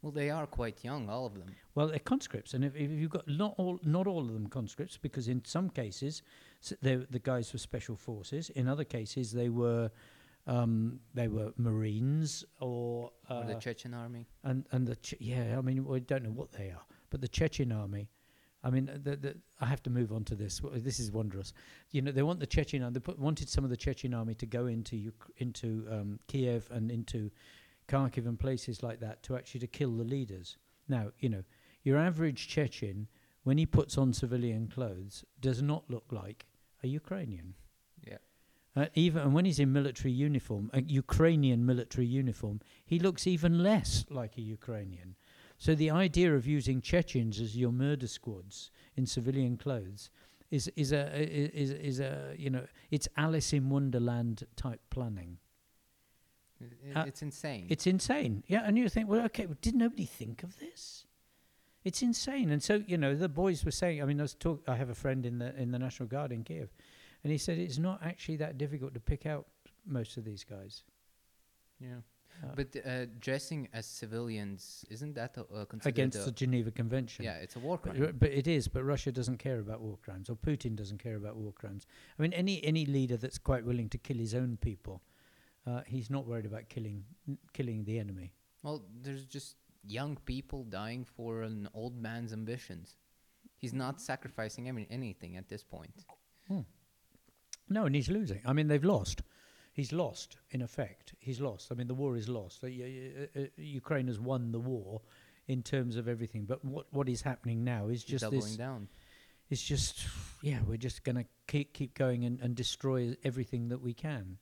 Well, they are quite young, all of them. Well, they're conscripts, and if, if you've got not all, not all of them conscripts, because in some cases s- they're the guys were special forces. In other cases, they were um, they were Marines or, uh, or the Chechen army. and and the Che- yeah. I mean, we don't know what they are, but the Chechen army. I mean, the, the, I have to move on to this. This is wondrous. You know, they want the Chechen. They put, wanted some of the Chechen army to go into Uk- into um, Kiev and into Kharkiv and places like that to actually to kill the leaders. Now, you know, your average Chechen, when he puts on civilian clothes, does not look like a Ukrainian. Yeah. Uh, even and when he's in military uniform, a Ukrainian military uniform, he looks even less like a Ukrainian. So the idea of using Chechens as your murder squads in civilian clothes is is a is is a you know it's Alice in Wonderland type planning. Uh, it's insane. It's insane. Yeah, and you think, well, okay, well, did nobody think of this? It's insane. And so, you know, the boys were saying, I mean, I was talk I have a friend in the in the National Guard in Kiev, and he said it's not actually that difficult to pick out most of these guys. yeah. But uh, dressing as civilians isn't that uh, uh, considered against a, the Geneva Convention. yeah, it's a war crime. uh, but it is. But Russia doesn't care about war crimes, or Putin doesn't care about war crimes. I mean, any any leader that's quite willing to kill his own people, uh, he's not worried about killing n- killing the enemy. Well, there's just young people dying for an old man's ambitions. He's not sacrificing any, anything at this point. No, and he's losing. I mean, they've lost. He's lost, in effect. He's lost. I mean, the war is lost. Uh, uh, uh, Ukraine has won the war in terms of everything. But what what is happening now is just doubling this. down. It's just, yeah, we're just going to keep keep going and, and destroy everything that we can.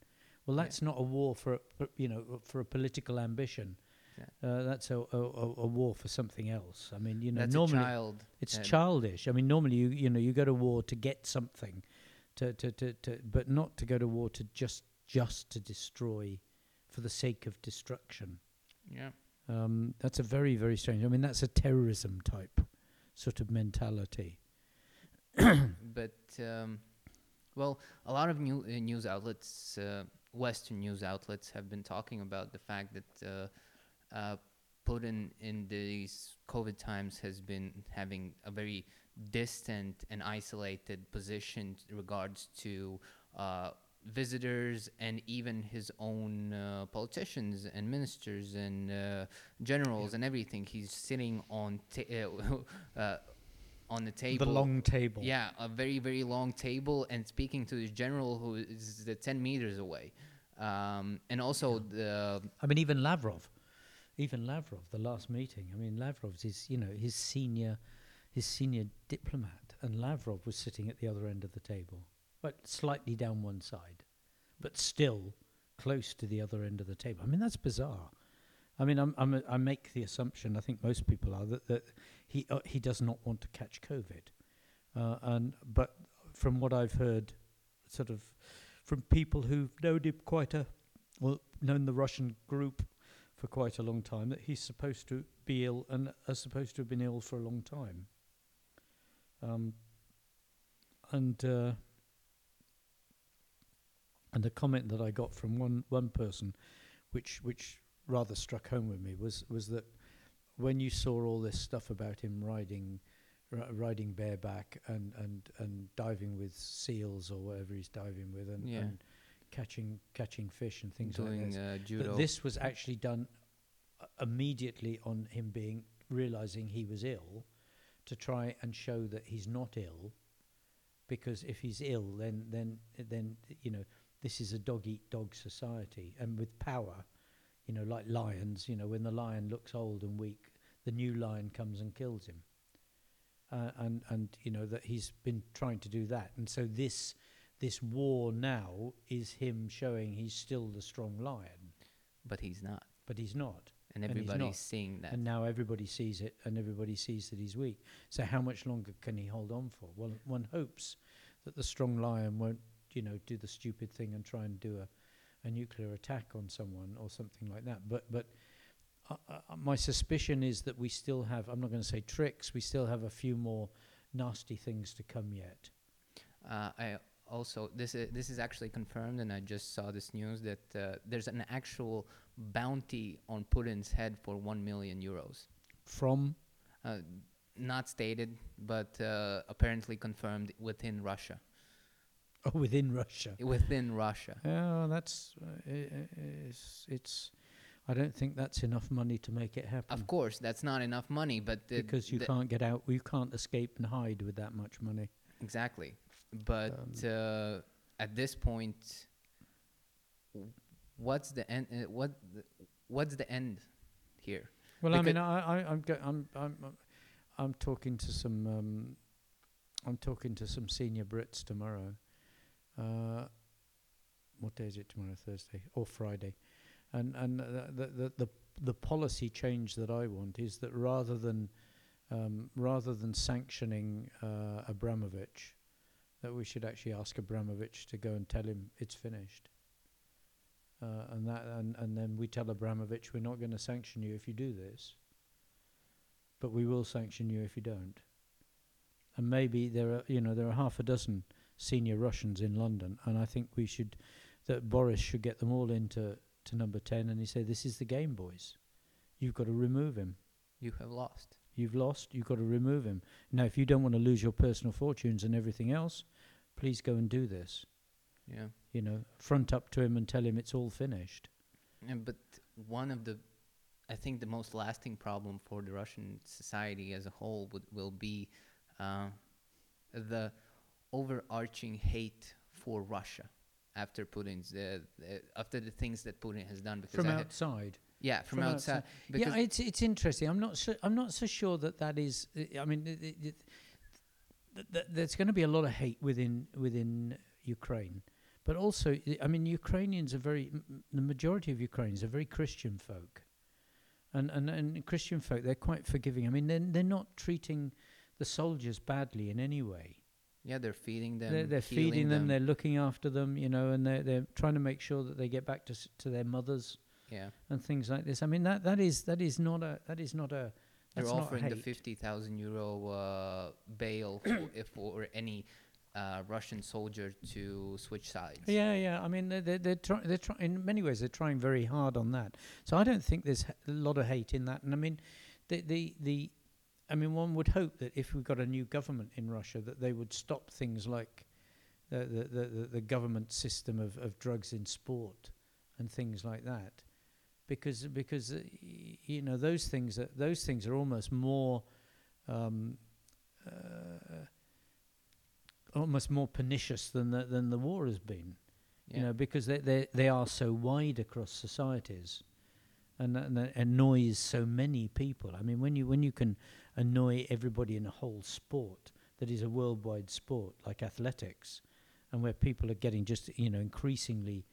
Well, Yeah. that's not a war for, a, you know for a political ambition. Yeah. Uh, that's a, a, a war for something else. I mean, you know, That's normally a child. it's childish. I mean, normally you you know you go to war to get something, to to, to, to but not to go to war to just just to destroy, for the sake of destruction. Yeah. Um, that's a very very strange. I mean, that's a terrorism type sort of mentality. but um, well, a lot of new uh, news outlets, uh, Western news outlets, have been talking about the fact that uh, uh, Putin in these COVID times has been having a very distant and isolated position in regards to uh, visitors and even his own uh, politicians and ministers and uh, generals and everything. He's sitting on ta- uh, uh, on the table. The long table. Yeah, a very very long table and speaking to the general who is the ten meters away, um, and also the I mean, even Lavrov, even Lavrov, the last meeting. I mean, Lavrov's his, you know, his senior, his senior diplomat, and Lavrov was sitting at the other end of the table, but slightly down one side, but still close to the other end of the table. I mean, that's bizarre. I mean, I'm, I'm a, I make the assumption, I think most people are, that, that he uh, he does not want to catch COVID, uh, and but from what I've heard, sort of from people who've known him quite a well, known the Russian group for quite a long time, that he's supposed to be ill and are supposed to have been ill for a long time. Um, and uh, and the comment that I got from one one person, which which rather struck home with me, was was that when you saw all this stuff about him riding r- riding bareback and, and and diving with seals or whatever he's diving with and, Yeah. and catching catching fish and things doing like this. uh, That this was actually done uh, immediately on him being realizing he was ill to try and show that he's not ill because if he's ill then then then you know this is a dog eat dog society and with power you know like lions you know when the lion looks old and weak the new lion comes and kills him. Uh, and and you know that he's been trying to do that. And so this this war now is him showing he's still the strong lion. But he's not, but he's not. And And everybody's not. seeing that. and now everybody sees it and everybody sees that he's weak. So how much longer can he hold on for? Well one hopes that the strong lion won't you know do the stupid thing and try and do a, a nuclear attack on someone or something like that but but uh, uh, my suspicion is that we still have i'm not going to say tricks we still have a few more nasty things to come yet Uh, I also this is this is actually confirmed, and I just saw this news that uh, there's an actual bounty on Putin's head for one million euros. from Uh, not stated, but uh, apparently confirmed within Russia. Oh, within russia Within Russia. yeah that's uh, it's, it's i don't think that's enough money to make it happen Of course, that's not enough money, but the, because you can't get out you can't escape and hide with that much money exactly. But Um, uh, at this point, what's the end? Uh, what the, what's the end here? well i mean i, I i'm go- i'm i'm I'm- i'm talking to some um i'm talking to some senior brits tomorrow uh what day is it tomorrow thursday or friday and and the the the, the policy change that I want is that rather than um, rather than sanctioning uh, Abramovich, that we should actually ask Abramovich to go and tell him it's finished. Uh, and that and, and then we tell Abramovich we're not going to sanction you if you do this, but we will sanction you if you don't. And maybe there are you know there are half a dozen senior Russians in London, and I think we should that Boris should get them all into to number ten, and he said, "This is the game, boys. You've got to remove him. You have lost. You've lost. You've got to remove him. Now, if you don't want to lose your personal fortunes and everything else, please go and do this. Yeah. You know, front up to him and tell him it's all finished. Yeah, but one of the, I think the most lasting problem for the Russian society as a whole would, will be uh, the overarching hate for Russia after Putin's uh, uh, after the things that Putin has done. Because From outside. yeah, from, from outside. outside. Yeah, it's it's interesting. I'm not so I'm not so sure that that is. I mean, it, it, it, th- th- there's going to be a lot of hate within within Ukraine, but also, I- mean, Ukrainians are very. m- The majority of Ukrainians are very Christian folk, and and and Christian folk they're quite forgiving. I mean, they're they're not treating the soldiers badly in any way. Yeah, they're feeding them. They're, they're feeding them, They're looking after them, you know, and they're they're trying to make sure that they get back to s- to their mothers yeah, and things like this. I mean that that is that is not a that is not a they're offering the fifty thousand euro uh, bail for, if for any uh, Russian soldier to switch sides. Yeah, yeah. I mean they're they're, they're trying they're trying in many ways they're trying very hard on that. So I don't think there's a lot of hate in that. And I mean the the the I mean one would hope that if we got a new government in Russia that they would stop things like the the the, the, the government system of, of drugs in sport and things like that. Because because uh, y- you know those things are those things are almost more um, uh, almost more pernicious than the, than the war has been. Yeah. You know, because they they they are so wide across societies, and and that annoys so many people. I mean, when you when you can annoy everybody in a whole sport that is a worldwide sport like athletics, and where people are getting just you know increasingly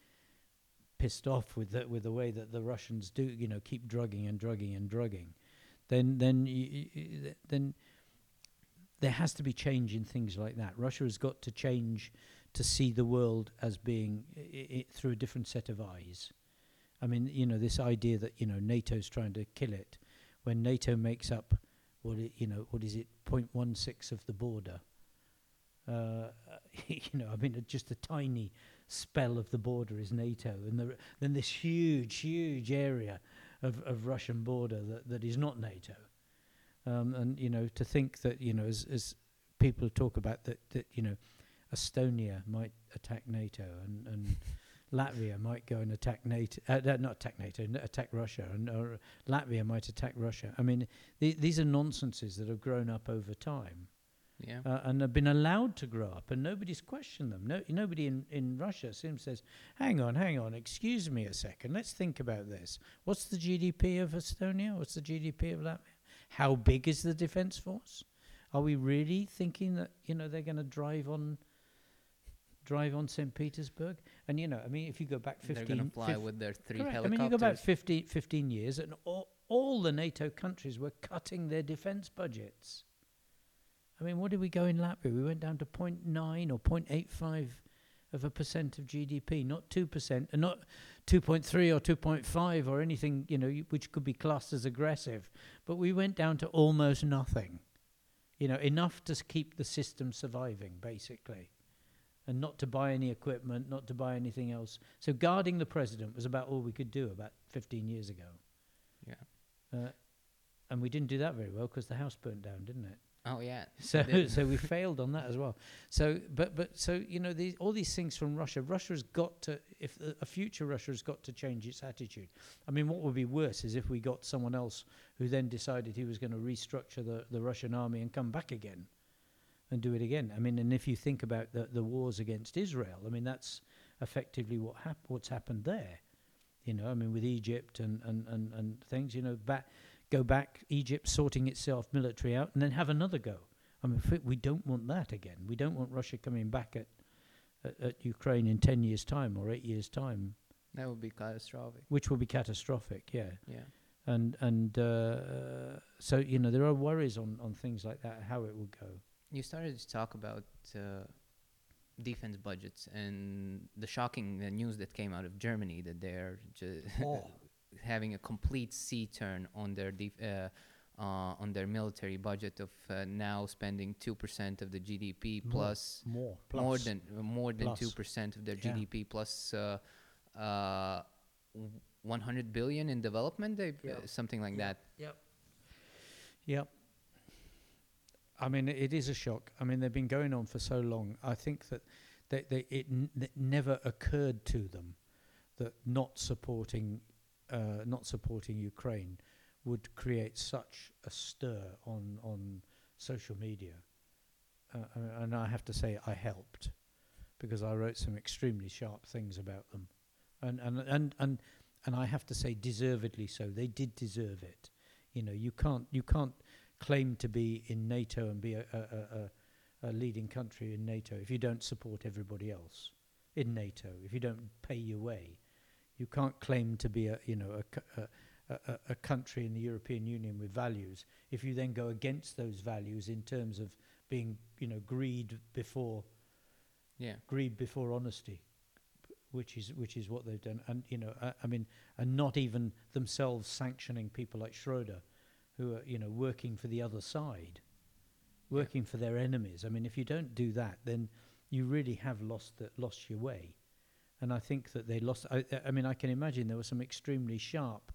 pissed off with the with the way that the Russians do you know keep drugging and drugging and drugging, then then y y then there has to be change in things like that. Russia has got to change to see the world as being I- I- through a different set of eyes. I mean, you know, this idea that you know NATO's trying to kill it, when NATO makes up what it, you know what is it 0.16 of the border. Uh, you know, I mean, just a tiny spell of the border is NATO, and the, then this huge, huge area of, of Russian border that, that is not NATO. Um, and you know, to think that you know, as, as people talk about that, that you know, Estonia might attack NATO and, and Latvia might go and attack NATO, uh, not attack NATO, attack Russia, and or Latvia might attack Russia. I mean, th- these are nonsenses that have grown up over time Yeah. uh, and have been allowed to grow up, and nobody's questioned them. No, nobody in, in Russia seems says, "Hang on, hang on, excuse me a second. Let's think about this. What's the GDP of Estonia? What's the GDP of Latvia? How big is the defence force? Are we really thinking that you know they're going to drive on?" Drive on St. Petersburg, and you know, I mean, if you go back 15... They're 15, gonna fly fif- with their three Correct. I mean, you go back 15, 15 years, and all, all the NATO countries were cutting their defence budgets. I mean, what did we go in Latvia? We went down to 0.9 or 0.85 of a percent of GDP, not 2%, and uh, not 2.3 or 2.5 or anything, you know, y- which could be classed as aggressive. But we went down to almost nothing. You know, enough to s- keep the system surviving, basically. And not to buy any equipment, not to buy anything else. So guarding the president was about all we could do about 15 years ago. Yeah. Uh, and we didn't do that very well because the house burnt down, didn't it? Oh yeah. So so we failed on that as well. So but but so you know these all these things from Russia. Russia's got to if a- a future Russia has got to change its attitude. I mean, what would be worse is if we got someone else who then decided he was going to restructure the the Russian army and come back again and do it again. I mean, and if you think about the the wars against Israel, I mean that's effectively what hap- what's happened there. You know, I mean, with Egypt and and and, and things. You know, back go back, Egypt sorting itself military out, and then have another go. I mean, we don't want that again. We don't want Russia coming back at, at, at Ukraine in 10 years' time or 8 years' time, That would be catastrophic. which will be catastrophic, yeah. Yeah. And and uh, so, you know, there are worries on, on things like that, how it will go. You started to talk about uh, defense budgets and the shocking uh, news that came out of Germany that they're ju- having a complete C turn on their def- uh, uh, on their military budget of uh, now spending two percent of the GDP More. plus More. more plus. than uh, more than two percent of their Yeah. GDP plus uh, uh, 100 billion in development, they Yeah. uh, something like Yeah. that. Yep. Yep. I mean, it is a shock. I mean, they've been going on for so long. I think that they, they, it, n- it never occurred to them that not supporting, uh, not supporting Ukraine would create such a stir on on social media. Uh, and I have to say, I helped because I wrote some extremely sharp things about them, and and and and and I have to say, deservedly so. They did deserve it. You know, you can't you can't claim to be in NATO and be a, a, a, a, leading country in NATO if you don't support everybody else in NATO. If you don't pay your way, you can't claim to be a you know a, a a, a- a country in the European Union with values if you then go against those values in terms of being you know greed before Yeah. greed before honesty, which is which is what they've done. And you know, I, I mean, and not even themselves sanctioning people like Schroeder, who are you know working for the other side, working for their enemies. I mean, if you don't do that, then you really have lost the, lost your way. And I think that they lost. I, I mean, I can imagine there were some extremely sharp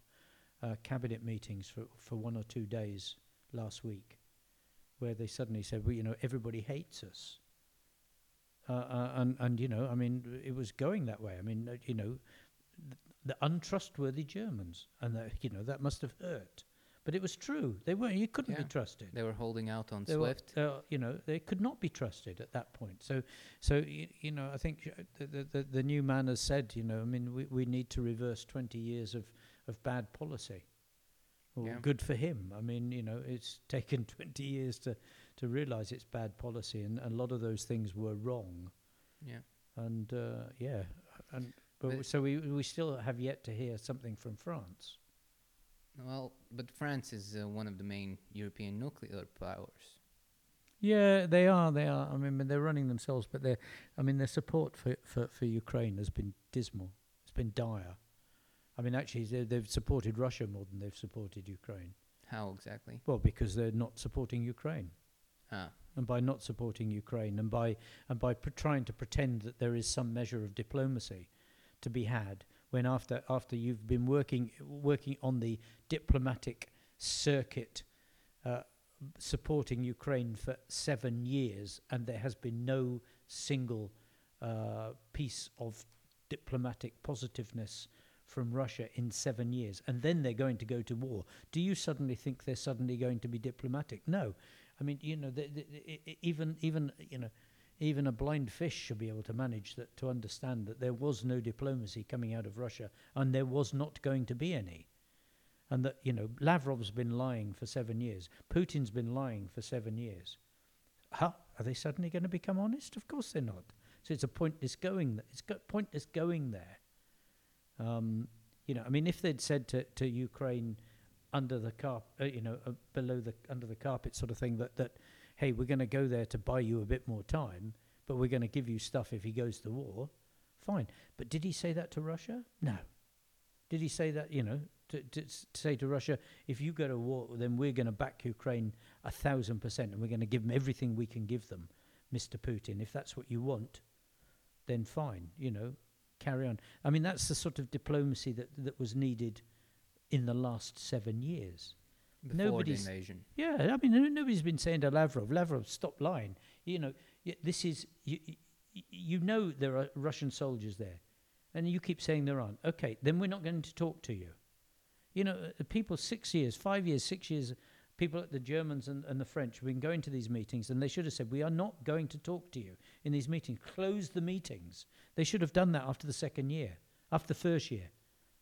uh, cabinet meetings for for one or two days last week, where they suddenly said, "Well, you know, everybody hates us." uh, uh, and and you know, I mean, it was going that way. I mean, uh, you know, th- the untrustworthy Germans, and that you know that must have hurt. But it was true. They weren't. You couldn't be trusted. They were holding out on They were, Swift. uh, you know, they could not be trusted at that point. So, so you, you know, I think uh, the, the the new man has said, you know, I mean, we we need to reverse twenty years of of bad policy. Well, Yeah. good for him. I mean, you know, it's taken twenty years to to realise it's bad policy, and, and a lot of those things were wrong. yeah. And uh, yeah, and but But- so we we still have yet to hear something from France. Well, but France is uh, one of the main European nuclear powers. Yeah, they are. They are. I mean, they're running themselves, but they I mean, their support for, for, for Ukraine has been dismal. It's been dire. I mean, actually, they, they've supported Russia more than they've supported Ukraine. How exactly? Well, because they're not supporting Ukraine. Ah, and by not supporting Ukraine and by and by pr- trying to pretend that there is some measure of diplomacy to be had when after after you've been working working on the diplomatic circuit uh, supporting Ukraine for seven years and there has been no single uh, piece of diplomatic positiveness from Russia in seven years and then they're going to go to war. Do you suddenly think they're suddenly going to be diplomatic? No. I mean, you know, the, the, the, even even you know, even a blind fish should be able to manage that to understand that there was no diplomacy coming out of Russia, and there was not going to be any, and that you know, Lavrov's been lying for seven years, Putin's been lying for seven years. Huh? Are they suddenly going to become honest? Of course they're not. So it's a pointless going. Th- it's pointless going there. Um, you know, I mean, if they'd said to, to Ukraine under the carpet, uh, you know, uh, below the under the carpet sort of thing that that, hey, we're going to go there to buy you a bit more time, but we're going to give you stuff if he goes to war. Fine, but did he say that to Russia? No. Did he say that? You know, to, to, to say to Russia, if you go to war, then we're going to back Ukraine a thousand percent, and we're going to give them everything we can give them, Mr. Putin. If that's what you want, then fine. You know, carry on. I mean, that's the sort of diplomacy that that was needed in the last seven years. Before the invasion. Yeah, I mean, nobody's been saying to Lavrov, Lavrov, stop lying. You know, y- this is, you, y- you know there are Russian soldiers there, and you keep saying there aren't. Okay, then we're not going to talk to you. You know, uh, people six years, five years, six years, people at the Germans and, and the French have been going to these meetings, and they should have said, we are not going to talk to you in these meetings. Close the meetings. They should have done that after the second year, after the first year.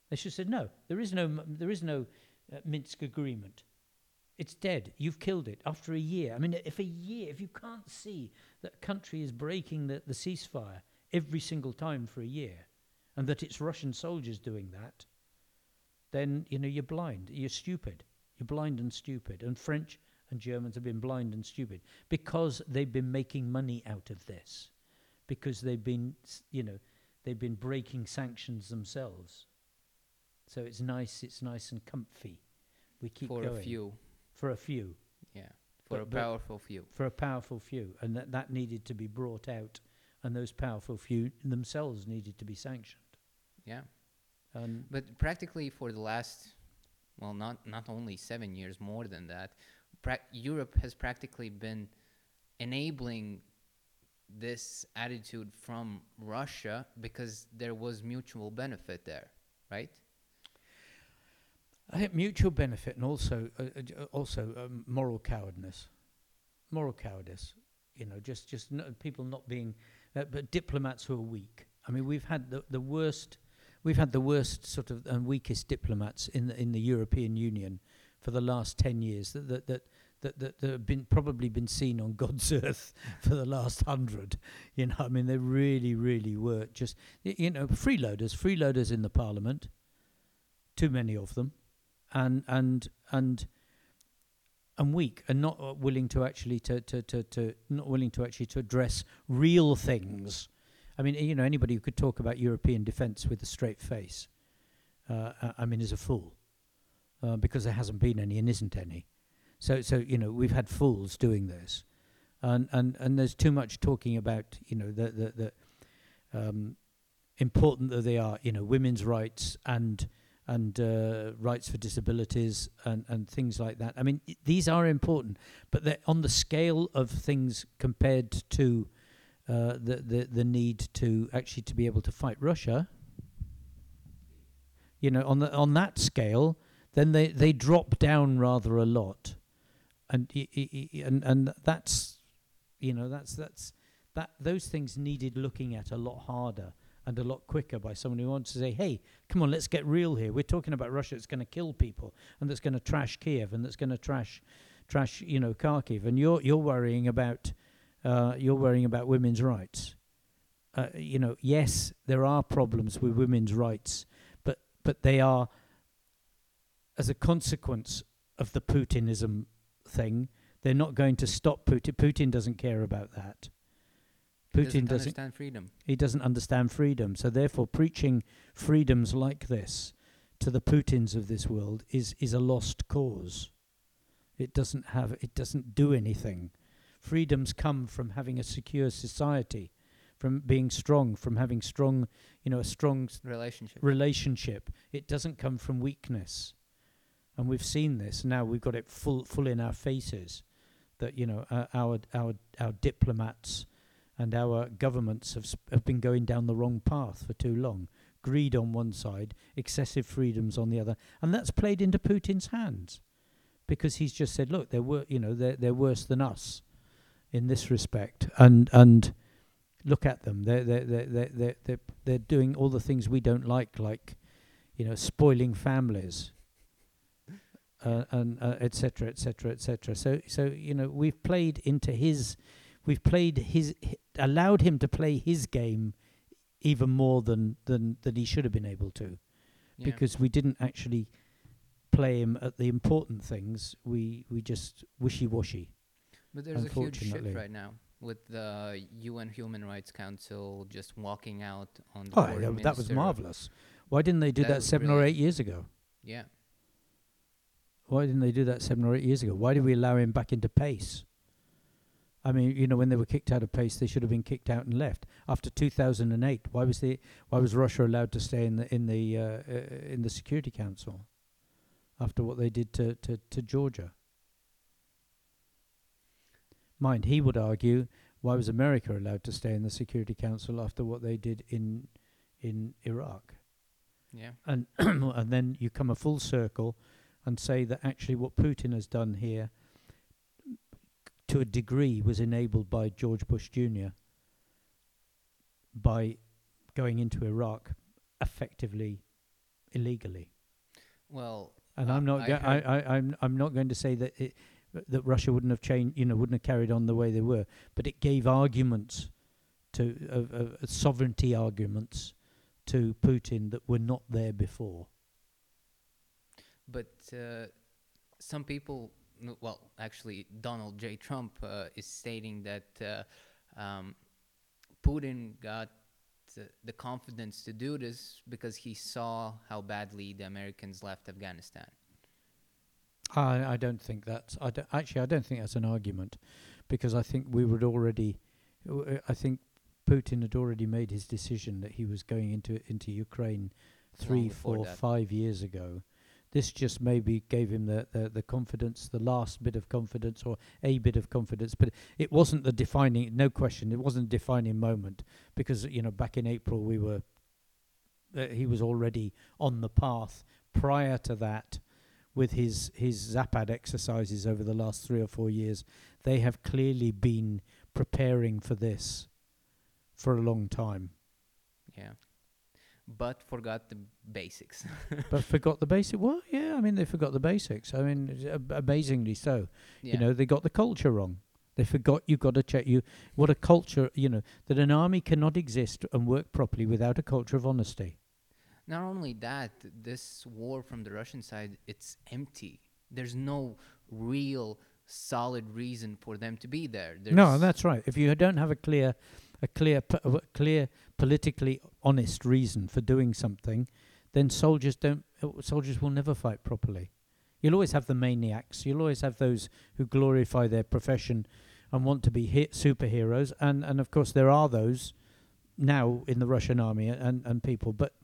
They should have said, no, there is no, there is no uh, Minsk agreement. It's dead. You've killed it after a year. I mean, if a year, if you can't see that a country is breaking the, the ceasefire every single time for a year, and that it's Russian soldiers doing that, then you know you're blind. You're stupid. You're blind and stupid. And French and Germans have been blind and stupid because they've been making money out of this, because they've been, you know, they've been breaking sanctions themselves. So it's nice. It's nice and comfy. We keep for going a few. For a few, Yeah, for But- a powerful few. for a powerful few, and that that needed to be brought out, and those powerful few themselves needed to be sanctioned. Yeah, And but practically for the last, well, not not only seven years, more than that, prac Europe has practically been enabling this attitude from Russia because there was mutual benefit there, right? I think mutual benefit and also uh, uh, uh, also um, moral cowardness, moral cowardice. You know, just just no, people not being, uh, but diplomats who are weak. I mean, we've had the the worst, we've had the worst sort of and weakest diplomats in the in the European Union for the last ten years. That that that. That, that, that have been probably been seen on God's earth for the last hundred, you know. I mean, they really, really were just, you know, freeloaders, freeloaders in the Parliament, too many of them, and and and and weak and not willing to actually to, to, to, to not willing to actually to address real things. I mean, you know, anybody who could talk about European defence with a straight face, uh, I- I mean, is a fool, uh, because there hasn't been any and isn't any. So, so you know, we've had fools doing this, and and and there's too much talking about you know the the, the um, important that they are, you know, women's rights and and uh, rights for disabilities and, and things like that. I mean, i- these are important, but they're on the scale of things compared to uh, the, the the need to actually to be able to fight Russia. You know, on the on that scale, then they, they drop down rather a lot, and i- i- i- and and that's you know that's that's that those things needed looking at a lot harder and a lot quicker by someone who wants to say, hey, come on, let's get real here. We're talking about Russia that's going to kill people and that's going to trash Kiev and that's going to trash, trash, you know, Kharkiv. And you're you're worrying about, uh, you're worrying about women's rights. Uh, you know, yes, there are problems with women's rights, but but they are as a consequence of the Putinism thing. They're not going to stop Putin. Putin doesn't care about that. Putin doesn't doesn't understand freedom. he doesn't understand freedom. So therefore, preaching freedoms like this to the Putins of this world is is a lost cause. It doesn't have. It doesn't do anything. Freedoms come from having a secure society, from being strong, from having strong, you know, a strong Relationship. relationship. It doesn't come from weakness, and we've seen this. Now we've got it full full in our faces that you know uh, our our our diplomats and our governments have sp- have been going down the wrong path for too long. Greed on one side, excessive freedoms on the other, and that's played into Putin's hands because he's just said, "Look, they're wor- you know they're they're worse than us in this respect," and and look at them. They're they're they're they're they're, they're, they're doing all the things we don't like, like you know, spoiling families. Uh, and etc. et cetera, et cetera, et cetera. So, so you know, we've played into his, we've played his, allowed him to play his game, even more than than than he should have been able to, Yeah. because we didn't actually play him at the important things. We we just wishy washy. But there's a huge shift right now with the UN Human Rights Council just walking out on the Oh, foreign that, was marvelous. Why didn't they do That that, seven or eight years ago? Yeah. Why didn't they do that seven or eight years ago? Why did we allow him back into PACE? I mean, you know, when they were kicked out of PACE, they should have been kicked out and left. After 2008, why was the why was Russia allowed to stay in the in the uh, uh, in the Security Council? After what they did to, to, to Georgia. Mind, he would argue, why was America allowed to stay in the Security Council after what they did in in Iraq? Yeah. and and then you come a full circle and say that actually what Putin has done here to a degree was enabled by George Bush Jr. by going into Iraq effectively illegally Well, and Uh, I'm not I go- I, I, I'm. I'm not going to say that it that Russia wouldn't have changed you know wouldn't have carried on the way they were but it gave arguments to of of sovereignty arguments to Putin that were not there before but uh, some people, well, actually, Donald J. Trump uh, is stating that uh, um, Putin got uh, the confidence to do this because he saw how badly the Americans left Afghanistan. I, I don't think that's. I don't, actually, I don't think that's an argument, because I think we would already. I think Putin had already made his decision that he was going into into Ukraine three, four, that. five years ago. This just maybe gave him the, the, the confidence, the last bit of confidence, or a bit of confidence, but it wasn't the defining. No question, it wasn't a defining moment because you know back in April we were. Uh, he was already on the path. Prior to that, with his his Zapad exercises over the last three or four years, they have clearly been preparing for this for a long time, Yeah. But forgot the basics. but forgot the basic. Well, yeah, I mean they forgot the basics. I mean, ab- uh, amazingly so. yeah. You know, they got the culture wrong. They forgot you've got to check you what a culture. You know that an army cannot exist and work properly without a culture of honesty. Not only that, this war from the Russian side, it's empty. There's no real solid reason for them to be there. There's No, that's right. If you don't have a clear, a clear, po- a clear politically honest reason for doing something, then soldiers don't. Soldiers will never fight properly. You'll always have the maniacs. You'll always have those who glorify their profession and want to be hit superheroes. And and of course there are those now in the Russian army and and people. But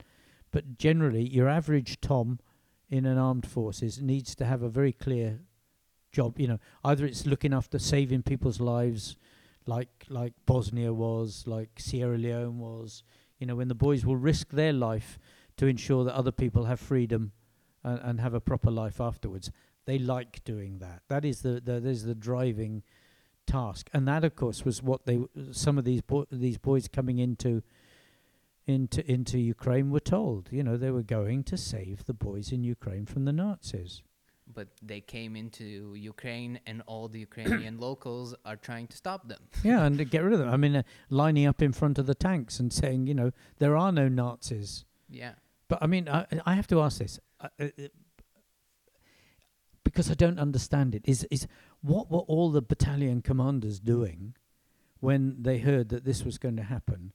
but generally, your average Tom in an armed forces needs to have a very clear job. You know, either it's looking after saving people's lives, like like Bosnia was, like Sierra Leone was. You know, when the boys will risk their life to ensure that other people have freedom and, and have a proper life afterwards. They like doing that. That is the, the that is the driving task, and that of course was what they some of these bo- these boys coming into into into Ukraine were told. You know, they were going to save the boys in Ukraine from the Nazis. But they came into Ukraine and all the Ukrainian locals are trying to stop them. yeah, and to get rid of them. I mean, uh, lining up in front of the tanks and saying, you know, there are no Nazis. Yeah. But I mean, I, I have to ask this uh, uh, because I don't understand it. Is is what were all the battalion commanders doing when they heard that this was going to happen?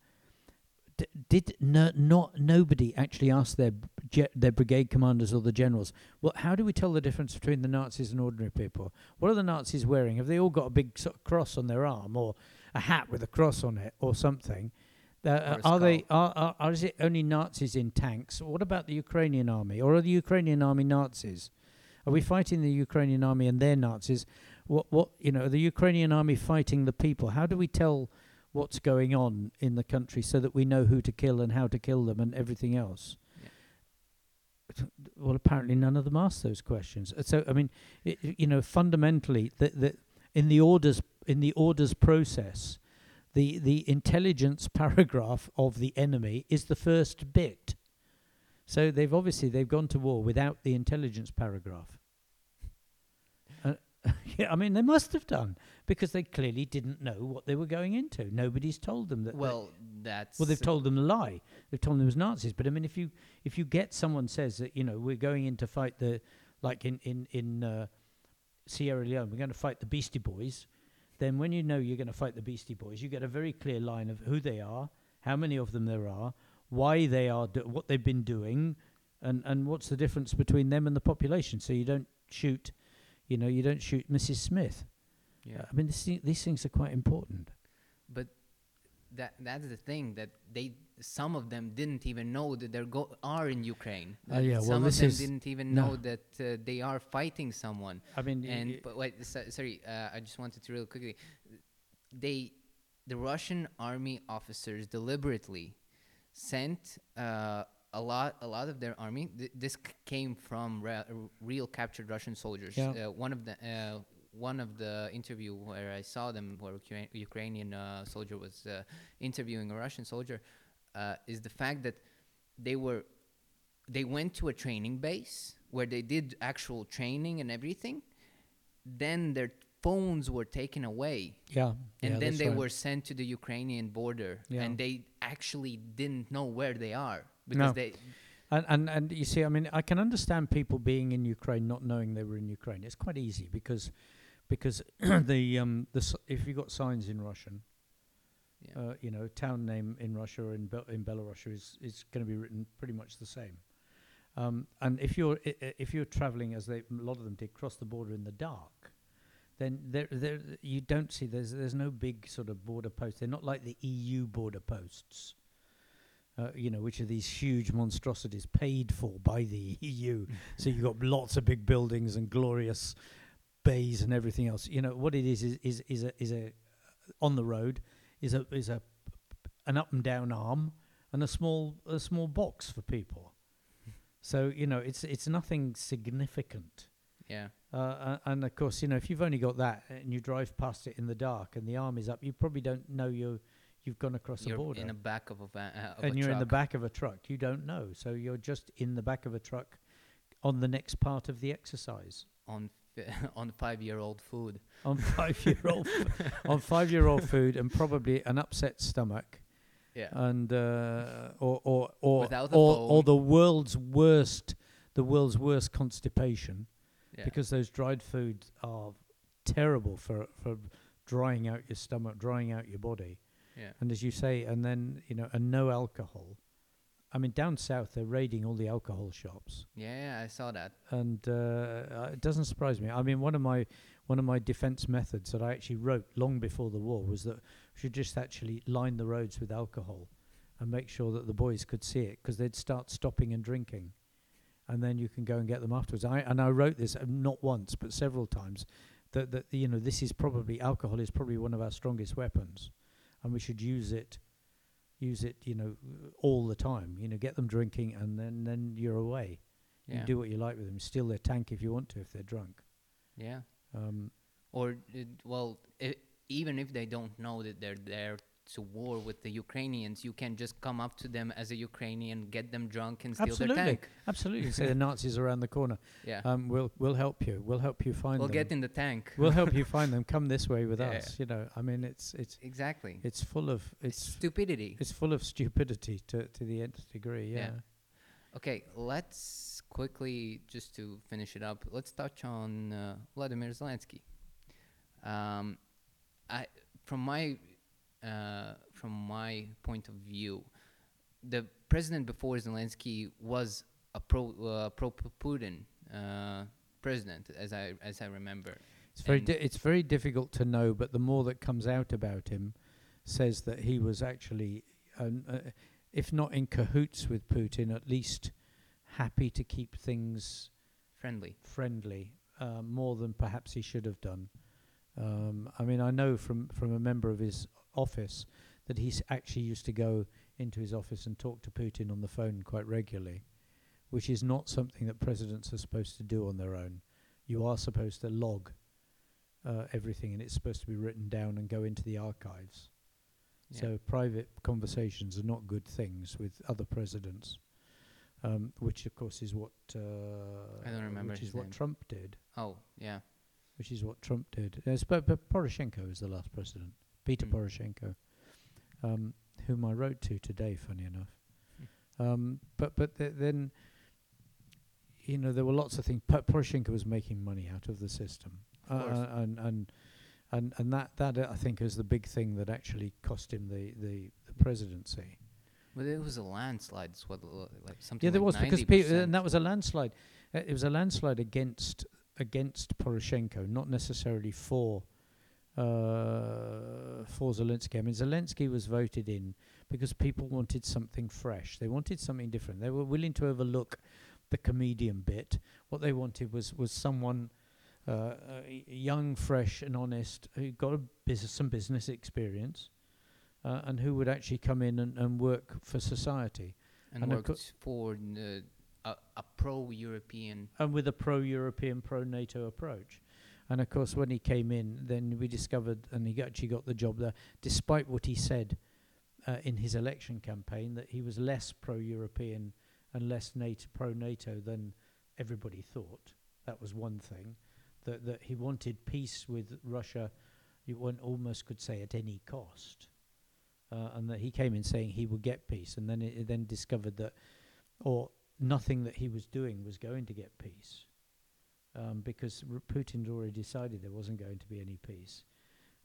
D- did no, not nobody actually ask their b- ge- their brigade commanders or the generals. Well, how do we tell the difference between the Nazis and ordinary people? What are the Nazis wearing? Have they all got a big sort of cross on their arm or a hat with a cross on it or something? Uh, Or are they are, are, are is it only Nazis in tanks? What about the Ukrainian army or are the Ukrainian army Nazis? Are we fighting the Ukrainian army and their Nazis? What what you know, the Ukrainian army fighting the people. How do we tell what's going on in the country so that we know who to kill and how to kill them and everything else? Well, apparently none of them ask those questions. Uh, So I mean, i i- you know, fundamentally, the, the in the orders in the orders process, the the intelligence paragraph of the enemy is the first bit. So they've obviously they've gone to war without the intelligence paragraph. Uh, yeah, I mean they must have done because they clearly didn't know what they were going into. Nobody's told them that. Well, that's well, they've told them a lie. They've told them it was Nazis. But I mean, if you if you get someone says that you know we're going in to fight the like in in in uh, Sierra Leone, we're going to fight the West Side Boys. Then when you know you're going to fight the West Side Boys, you get a very clear line of who they are, how many of them there are, why they are, do- what they've been doing, and and what's the difference between them and the population. So you don't shoot, you know, you don't shoot Mrs. Smith. Yeah. I mean, this, thi- these things are quite important. but that that's the thing that they some of them didn't even know that they go are in Ukraine. That yeah, well, some of this them didn't even no. know that uh, they are fighting someone. I mean, And but wait, so, sorry, uh, I just wanted to real quickly. They, the Russian army officers deliberately sent uh, a lot, a lot of their army. Th- this c- came from re- real captured Russian soldiers. Yeah. Uh, one of the. One of the interview where I saw them, where Ukra- Ukrainian uh, soldier was uh, interviewing a Russian soldier, uh, is the fact that they were they went to a training base where they did actual training and everything. Then their phones were taken away, yeah, and yeah, then they right. were sent to the Ukrainian border, Yeah. and they actually didn't know where they are because No. they. And, and and you see, I mean, I can understand people being in Ukraine not knowing they were in Ukraine. It's quite easy because because the um the s- if you got signs in Russian, Yeah. uh, you know, town name in Russia or in Bel- in Belarus is is going to be written pretty much the same. Um, and if you're i- i- if you're traveling as they a lot of them did cross the border in the dark, then there there you don't see there's there's no big sort of border posts. They're not like the EU border posts. Uh, you know, which are these huge monstrosities paid for by the EU. so you've got lots of big buildings and glorious bays and everything else. You know what it is is is, is a is a on the road is a is a an up and down arm and a small a small box for people. So you know it's it's nothing significant. Yeah. Uh, and of course, you know, if you've only got that and you drive past it in the dark and the arm is up, you probably don't know you you've gone across You're a border in the back of a van, uh, of and a you're in the back of a truck. You don't know, so you're just in the back of a truck on the next part of the exercise on on five-year-old food. on five-year-old on five-year-old food and probably an upset stomach Yeah. and uh, or or or or, or the world's worst the world's worst constipation yeah. because those dried foods are terrible for for drying out your stomach, drying out your body. yeah. And as you say, and then you know, and no alcohol. I mean, down south they're raiding all the alcohol shops, Yeah, I saw that. and uh, uh, it doesn't surprise me. I mean, one of my one of my defence methods that I actually wrote long before the war was that we should just actually line the roads with alcohol, and make sure that the boys could see it because they'd start stopping and drinking, and then you can go and get them afterwards. I and I wrote this uh, not once but several times that that you know this is probably alcohol is probably one of our strongest weapons, and we should use it use it you know all the time you know get them drinking and then then you're away you Yeah. can do what you like with them steal their tank if you want to if they're drunk Yeah. um Or it, well, i even if they don't know that they're there to war with the Ukrainians, you can just come up to them as a Ukrainian, get them drunk, and steal absolutely their tank. absolutely say the nazis are around the corner Yeah. um we'll we'll help you we'll help you find them. we'll them get in the tank. we'll help you find them come this way with Yeah, us you know i mean it's it's exactly. it's full of It's it's stupidity. it's full of stupidity to to the nth degree yeah, Yeah. Okay, let's quickly just to finish it up. Let's touch on uh, Vladimir Zelensky. Um, I, from my, uh, from my point of view, the president before Zelensky was a pro uh, pro Putin uh, president, as I as I remember. It's very di- it's very difficult to know, but the more that comes out about him says that he was actually, um, uh, if not in cahoots with Putin, at least happy to keep things Friendly. friendly uh, more than perhaps he should have done. Um, I mean, I know from from a member of his office that he actually used to go into his office and talk to Putin on the phone quite regularly, which is not something that presidents are supposed to do on their own. You are supposed to log uh, everything, and it's supposed to be written down and go into the archives. Yeah. So private conversations are not good things with other presidents, um, which of course is what uh, I don't remember which is what name. Trump did. Oh yeah. Which is what Trump did. Yes, but, but Poroshenko was the last president, Peter Mm. Poroshenko, um, whom I wrote to today. Funny enough, Hmm. um, but but th- then, you know, there were lots of things. Po- Poroshenko was making money out of the system, Of uh, uh, and and and and that that uh, I think is the big thing that actually cost him the the, the presidency. But it was a landslide. It's what like something. Yeah, there like was because pe- and that was a landslide. Uh, it was a landslide against against Poroshenko, not necessarily for uh, for Zelensky. I mean, Zelensky was voted in because people wanted something fresh. They wanted something different. They were willing to overlook the comedian bit. What they wanted was was someone uh, uh, young, fresh, and honest who got a business, some business experience, uh, and who would actually come in and, and work for society. and, and worked for a, a pro-European. and with a pro-European, pro-NATO approach. And of course, when he came in, then we discovered, and he actually got the job there, despite what he said uh, in his election campaign, that he was less pro-European and less NATO, pro-NATO than everybody thought. That was one thing. That that he wanted peace with Russia, you one almost could say at any cost, uh, and that he came in saying he would get peace, and then it, it then discovered that, or nothing that he was doing was going to get peace, um, because R- Putin had already decided there wasn't going to be any peace,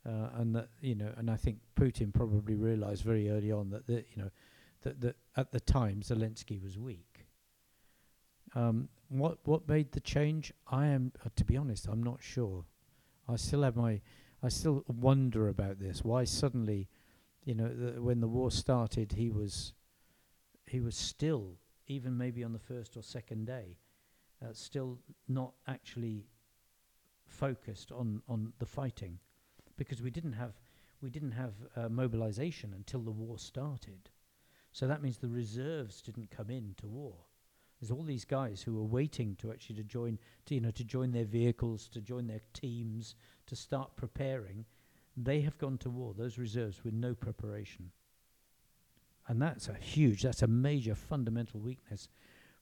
uh, and that you know, and I think Putin probably realised very early on that that you know, that that at the time Zelensky was weak. Um, what what made the change? I am, uh, to be honest, I'm not sure. I still have my, I still wonder about this. Why suddenly, you know, the, when the war started, he was, he was still, even maybe on the first or second day, uh, still not actually focused on on the fighting, because we didn't have we didn't have uh, mobilization until the war started. So that means the reserves didn't come in to war. There's all these guys who were waiting to actually to join, to, you know, to join their vehicles, to join their teams, to start preparing. They have gone to war. Those reserves with no preparation, and that's a huge, that's a major fundamental weakness.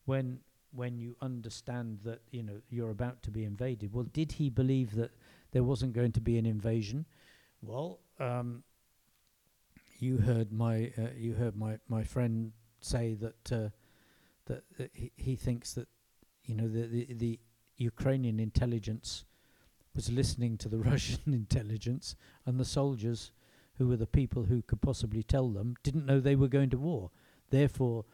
When when you understand that you know you're about to be invaded. Well, did he believe that there wasn't going to be an invasion? Well, um, you heard my uh, you heard my my friend say that uh, that, he, he thinks that you know the, the the Ukrainian intelligence was listening to the Russian intelligence, and the soldiers, who were the people who could possibly tell them, didn't know they were going to war. Therefore,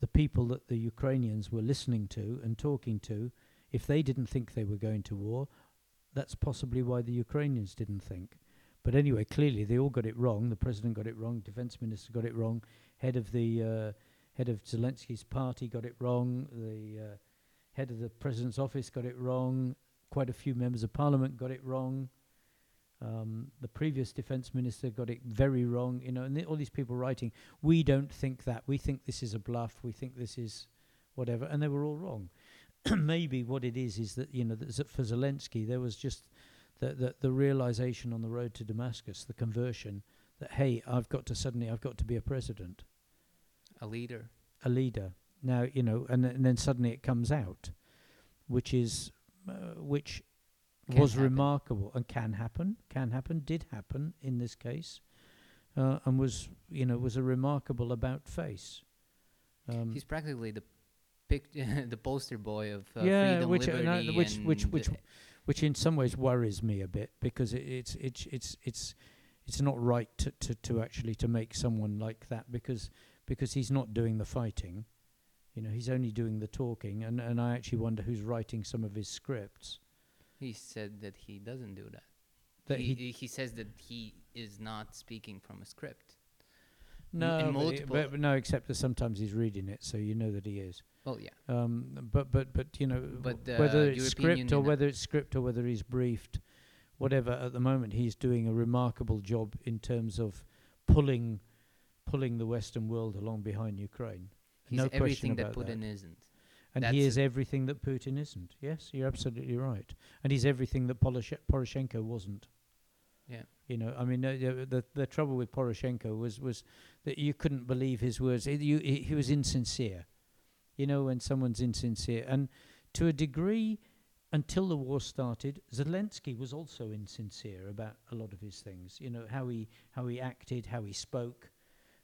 the people that the Ukrainians were listening to and talking to, if they didn't think they were going to war, that's possibly why the Ukrainians didn't think. But anyway, clearly they all got it wrong. The president got it wrong. Defense minister got it wrong. Head of the uh, head of Zelensky's party got it wrong. The uh, head of the president's office got it wrong. Quite a few members of parliament got it wrong. Um, the previous defense minister got it very wrong. You know, and th- all these people writing, we don't think that. We think this is a bluff. We think this is whatever, and they were all wrong. Maybe what it is is that you know that for Zelensky there was just the, the the realization on the road to Damascus, the conversion that hey, I've got to suddenly I've got to be a president, a leader. a leader. Now you know, and, and then suddenly it comes out, which is uh, which was happen. remarkable and can happen, can happen, did happen in this case, uh, and was you know was a remarkable about face. Um, He's practically the pic- the poster boy of uh, Yeah, freedom, which, uh, liberty, no, which- which- which which in some ways worries me a bit because it, it's it's it's it's it's not right to, to, to actually to make someone like that because because he's not doing the fighting, You know, he's only doing the talking, and, and I actually wonder who's writing some of his scripts. He said that he doesn't do that. That he, he, he says that he is not speaking from a script. no, but, but, but no, except that sometimes he's reading it, so you know that he is. Well, yeah. Um, but but but you know, But w- whether it's European script or whether it's script or whether he's briefed, whatever. At the moment, he's doing a remarkable job in terms of pulling pulling the Western world along behind Ukraine. He's no question everything that Putin that. isn't. And That's he is everything that Putin isn't. Yes, you're absolutely right. And he's everything that Poroshe- Poroshenko wasn't. Yeah. You know, I mean, uh, the, the trouble with Poroshenko was was that you couldn't believe his words. It, you, he, he was insincere. You know, when someone's insincere, and to a degree, until the war started, Zelensky was also insincere about a lot of his things. You know, how he how he acted, how he spoke,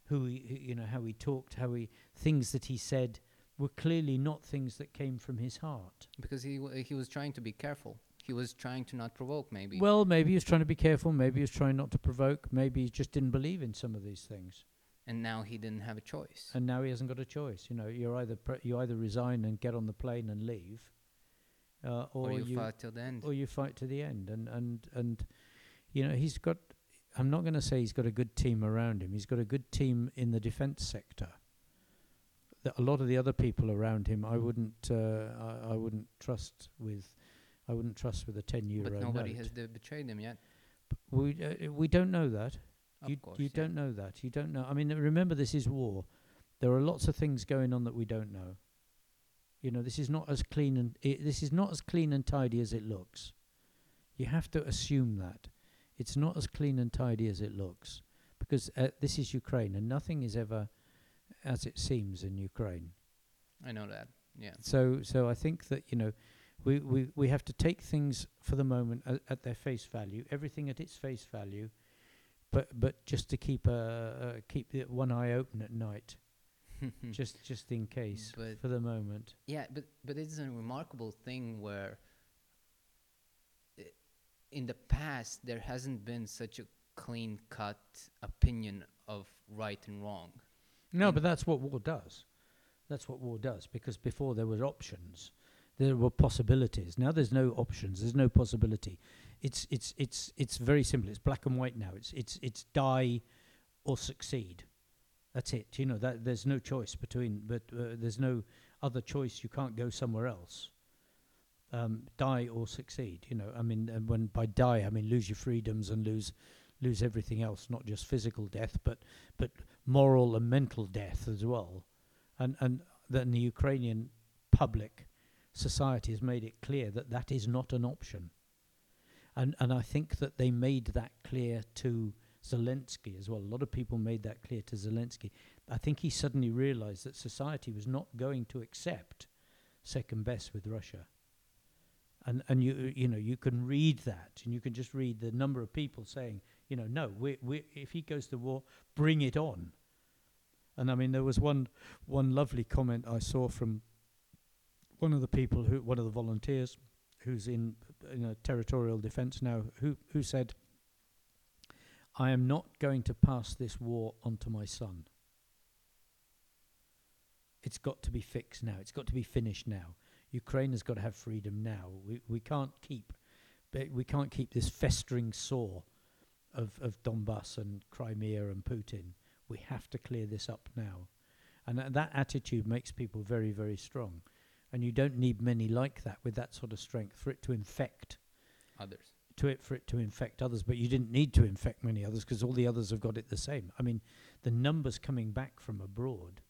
who he, who- you know, how he talked, how he things that he said were clearly not things that came from his heart. Because he w- he was trying to be careful. He was trying to not provoke, maybe. Well, maybe he was trying to be careful. Maybe he was trying not to provoke. Maybe he just didn't believe in some of these things. and now he didn't have a choice. and now he hasn't got a choice. You know, you're either pre- you either resign and get on the plane and leave, uh, or, or you, you fight till the end. or you fight to the end. And and and you know, he's got. I'm not going to say he's got a good team around him. He's got a good team in the defence sector. That a lot of the other people around him, I wouldn't, uh, I, I wouldn't trust with, I wouldn't trust with a ten euro but nobody note. has betrayed him yet. We uh, we don't know that. Of you course, you yeah. don't know that. You don't know. I mean, remember, this is war. There are lots of things going on that we don't know. You know, this is not as clean and i this is not as clean and tidy as it looks. You have to assume that it's not as clean and tidy as it looks because uh, this is Ukraine and nothing is ever as it seems in Ukraine. I know that. Yeah. So, so I think that you know, we we we have to take things for the moment at, at their face value, everything at its face value, but but just to keep uh, uh keep the one eye open at night, just just in case But- for the moment. Yeah, but but it's a remarkable thing where in the past there hasn't been such a clean cut opinion of right and wrong. No, but that's what war does. That's what war does because before there were options, there were possibilities. Now there's no options. There's no possibility. It's it's it's it's very simple. It's black and white now. It's it's it's die or succeed. That's it. You know that there's no choice between. But uh, there's no other choice. You can't go somewhere else. Um, die or succeed. You know. I mean, and when by die I mean lose your freedoms and lose lose everything else, not just physical death, but but moral and mental death as well. And and then the Ukrainian public society has made it clear that that is not an option. And and I think that they made that clear to Zelensky as well. A lot of people made that clear to Zelensky. I think he suddenly realized that society was not going to accept second best with Russia. And and you you know you can read that and you can just read the number of people saying you know no we we if he goes to war bring it on. And I mean there was one one lovely comment I saw from one of the people who one of the volunteers who's in in a territorial defence now who who said I am not going to pass this war on to my son. It's got to be fixed now. It's got to be finished now. Ukraine has got to have freedom now. We we can't keep we can't keep this festering sore of of Donbass and Crimea and Putin. We have to clear this up now. And uh, that attitude makes people very very strong. And you don't need many like that with that sort of strength for it to infect Others. to it for it to infect others, but you didn't need to infect many others because all the others have got it the same. I mean, the numbers coming back from abroad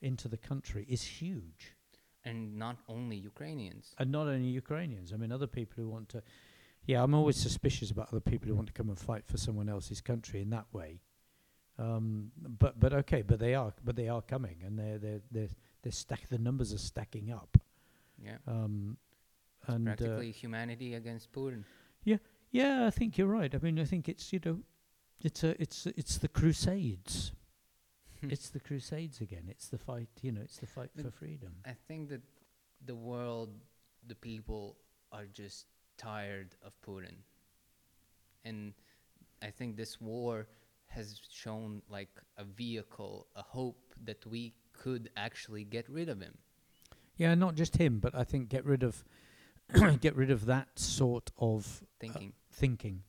into the country is huge, And not only Ukrainians. and not only Ukrainians. I mean, other people who want to. Yeah, I'm always suspicious about other people who want to come and fight for someone else's country in that way. Um, but but okay, but they are but they are coming, and they're they're they're, they're stack. The numbers are stacking up. Yeah. Um, and uh, Practically humanity against Putin. Yeah, yeah, I think you're right. I mean, I think it's you know, it's a it's it's the Crusades. it's the Crusades again. It's the fight. You know, it's the fight But for freedom. I think that the world, the people are just tired of Putin. And I think this war has shown like a vehicle, a hope that we could actually get rid of him. Yeah, not just him, but I think get rid of get rid of that sort of uh, Thinking, thinking.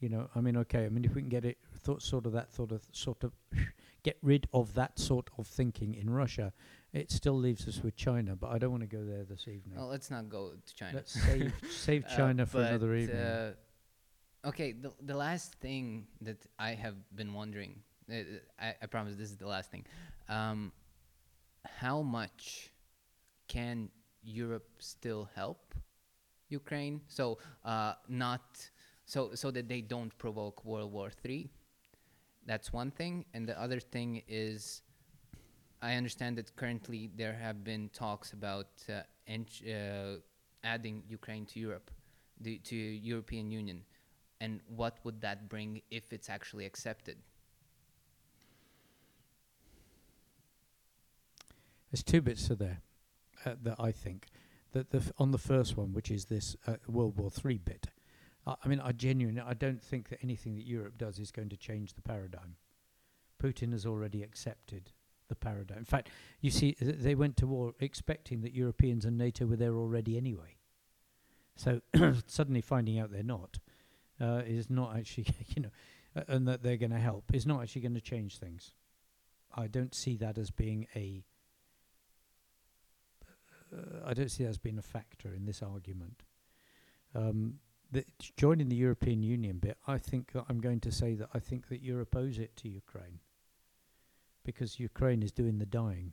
You know, I mean, okay, I mean, if we can get it, thought sort of that sort of sort of get rid of that sort of thinking in Russia, it still leaves us with China. But I don't want to go there this evening. well, let's not go to China. Let's save save Uh, China for another evening. Uh, okay, the the last thing that I have been wondering, uh, I, I promise this is the last thing. Um, how much can Europe still help Ukraine? So uh, not so so that they don't provoke World War Three. That's one thing, and the other thing is. I understand that currently there have been talks about uh, ent- uh, adding Ukraine to Europe the, to European Union, and what would that bring if it's actually accepted? There's two bits to there uh, that I think that the f- on the first one, which is this uh, World War Three bit. I I mean, I genuinely, I don't think that anything that Europe does is going to change the paradigm. Putin has already accepted the paradigm. In fact, you see, th- they went to war expecting that Europeans and NATO were there already anyway. So suddenly finding out they're not uh, is not actually, you know, uh, and that they're going to help is not actually going to change things. I don't see that as being a uh, I don't see that as being a factor in this argument. Um, the, joining the European Union bit, I think that I'm going to say that I think that Europe owes it to Ukraine because Ukraine is doing the dying.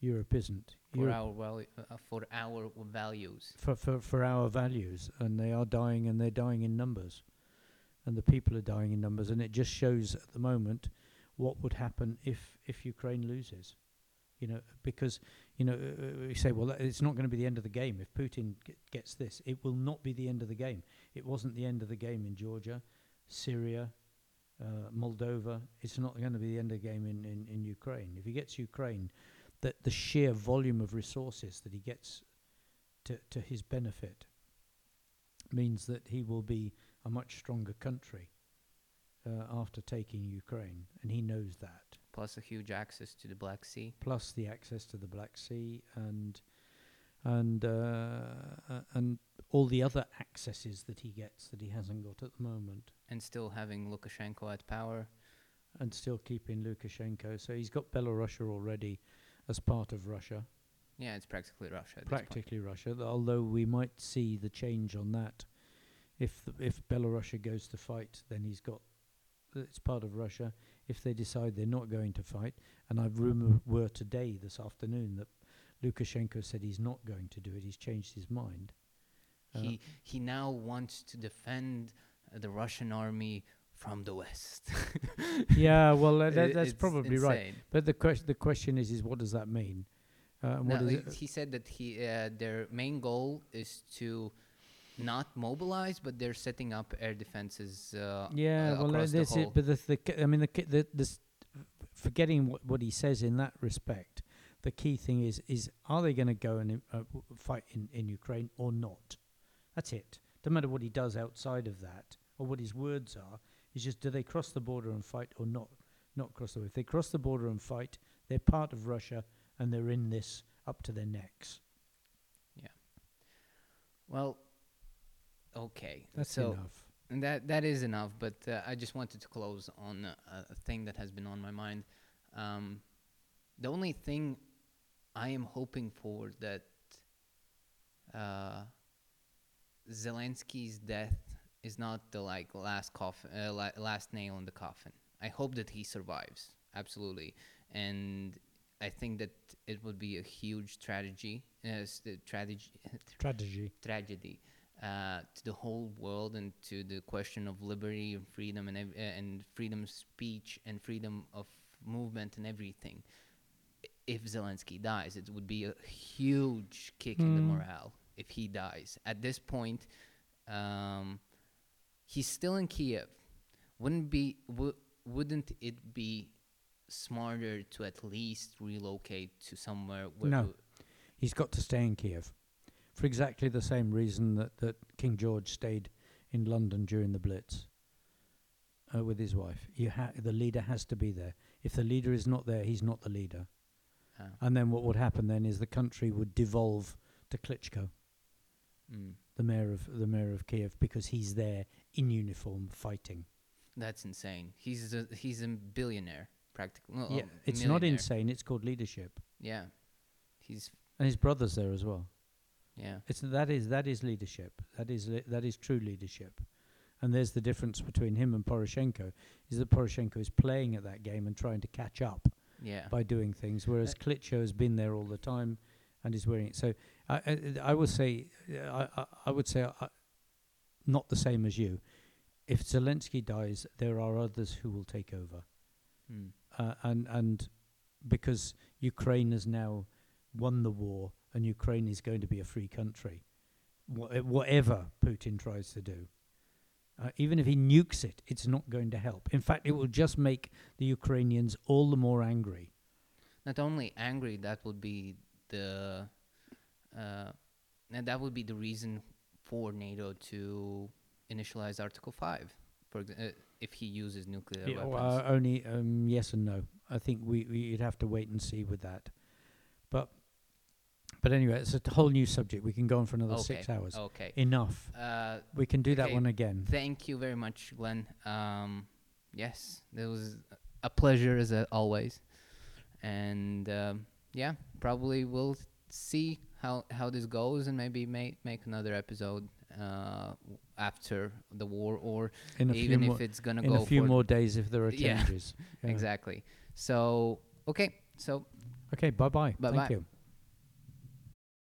Europe isn't. For Europe- our well, uh, for our values. for, for, for our values, and they are dying, and they're dying in numbers, and the people are dying in numbers, and it just shows at the moment what would happen if if Ukraine loses, you know, because you know uh, we say, well, it's not going to be the end of the game if Putin g- gets this. It will not be the end of the game. It wasn't the end of the game in Georgia, Syria. Uh, Moldova, it's not going to be the end of the game in, in, in Ukraine. If he gets Ukraine, that the sheer volume of resources that he gets to, to his benefit means that he will be a much stronger country uh, after taking Ukraine, and he knows that. Plus a huge access to the Black Sea. Plus the access to the Black Sea and and uh, and all the other accesses that he gets that he hasn't got at the moment, and still having Lukashenko at power. and still keeping Lukashenko. So he's got Belarus already as part of Russia. Yeah, it's practically Russia. At this point. practically Russia. th- Although we might see the change on that, if the, if Belarus goes to fight, then he's got it's part of Russia. If they decide they're not going to fight, and I've rumor were today this afternoon that Lukashenko said he's not going to do it. He's changed his mind. Uh, He he now wants to defend uh, the Russian army from the west. yeah, well, uh, that, that's it's probably right. But the question the question is is what does that mean? Uh, No, is he- it? said that he uh, their main goal is to not mobilize, but they're setting up air defenses. Uh, Yeah, uh, well, uh, across the this is, but the, the I mean, the, the this forgetting what, what he says in that respect, the key thing is is are they going to go and uh, fight in, in Ukraine or not? That's it. Doesn't matter what he does outside of that or what his words are. It's just do they cross the border and fight or not? Not cross the. border. If they cross the border and fight, they're part of Russia and they're in this up to their necks. Yeah. Well, okay. That's so enough. And that that is enough, but uh, I just wanted to close on a, a thing that has been on my mind. Um, the only thing I am hoping for that uh, Zelensky's death is not the like last coffin, uh, la- last nail in the coffin. I hope that he survives, absolutely, and I think that it would be a huge tragedy, uh, tragedy, Tragedy. tragedy uh, to the whole world and to the question of liberty and freedom and ev- uh, and freedom of speech and freedom of movement and everything. If Zelensky dies, it would be a huge kick in the Mm. morale if he dies. At this point, um, he's still in Kiev. Wouldn't be w- wouldn't it be smarter to at least relocate to somewhere where No. He's got to stay in Kiev for exactly the same reason that, that King George stayed in London during the Blitz uh, with his wife. You ha- the leader has to be there. If the leader is not there, he's not the leader. And then what would happen then is the country would devolve to Klitschko, mm. the mayor of the mayor of Kiev, because he's there in uniform fighting. That's insane. He's a he's a billionaire practically. Well, yeah, it's not insane. It's called leadership, Yeah, he's and his brother's there as well. yeah. It's that is that is leadership. That is li- that is true leadership. And there's the difference between him and Poroshenko is that Poroshenko is playing at that game and trying to catch up Yeah. by doing things, whereas Uh, Klitschko has been there all the time and is wearing it. So I I, I would say I I, I would say uh, not the same as you. If Zelensky dies, there are others who will take over, Mm. uh, and and because Ukraine has now won the war and Ukraine is going to be a free country, wha- whatever Putin tries to do. Uh, even if he nukes it, it's not going to help. In fact, it will just make the Ukrainians all the more angry. Not only angry, that would be the uh, and that would be the reason for NATO to initialize Article Five, for exa- uh, if he uses nuclear Yeah, weapons. uh, only um, yes and no. I think we we'd have to wait and see with that. But anyway, it's a whole new subject. We can go on for another six hours. okay. Enough. Uh, We can do that okay, one again. Thank you very much, Glen. Um, yes, it was a pleasure as uh, always, and um, yeah, probably we'll see how how this goes, and maybe make make another episode uh, after the war, or even if it's gonna in go a few more days if there are changes. Yeah. exactly. So okay, so Okay. Bye bye. Thank you.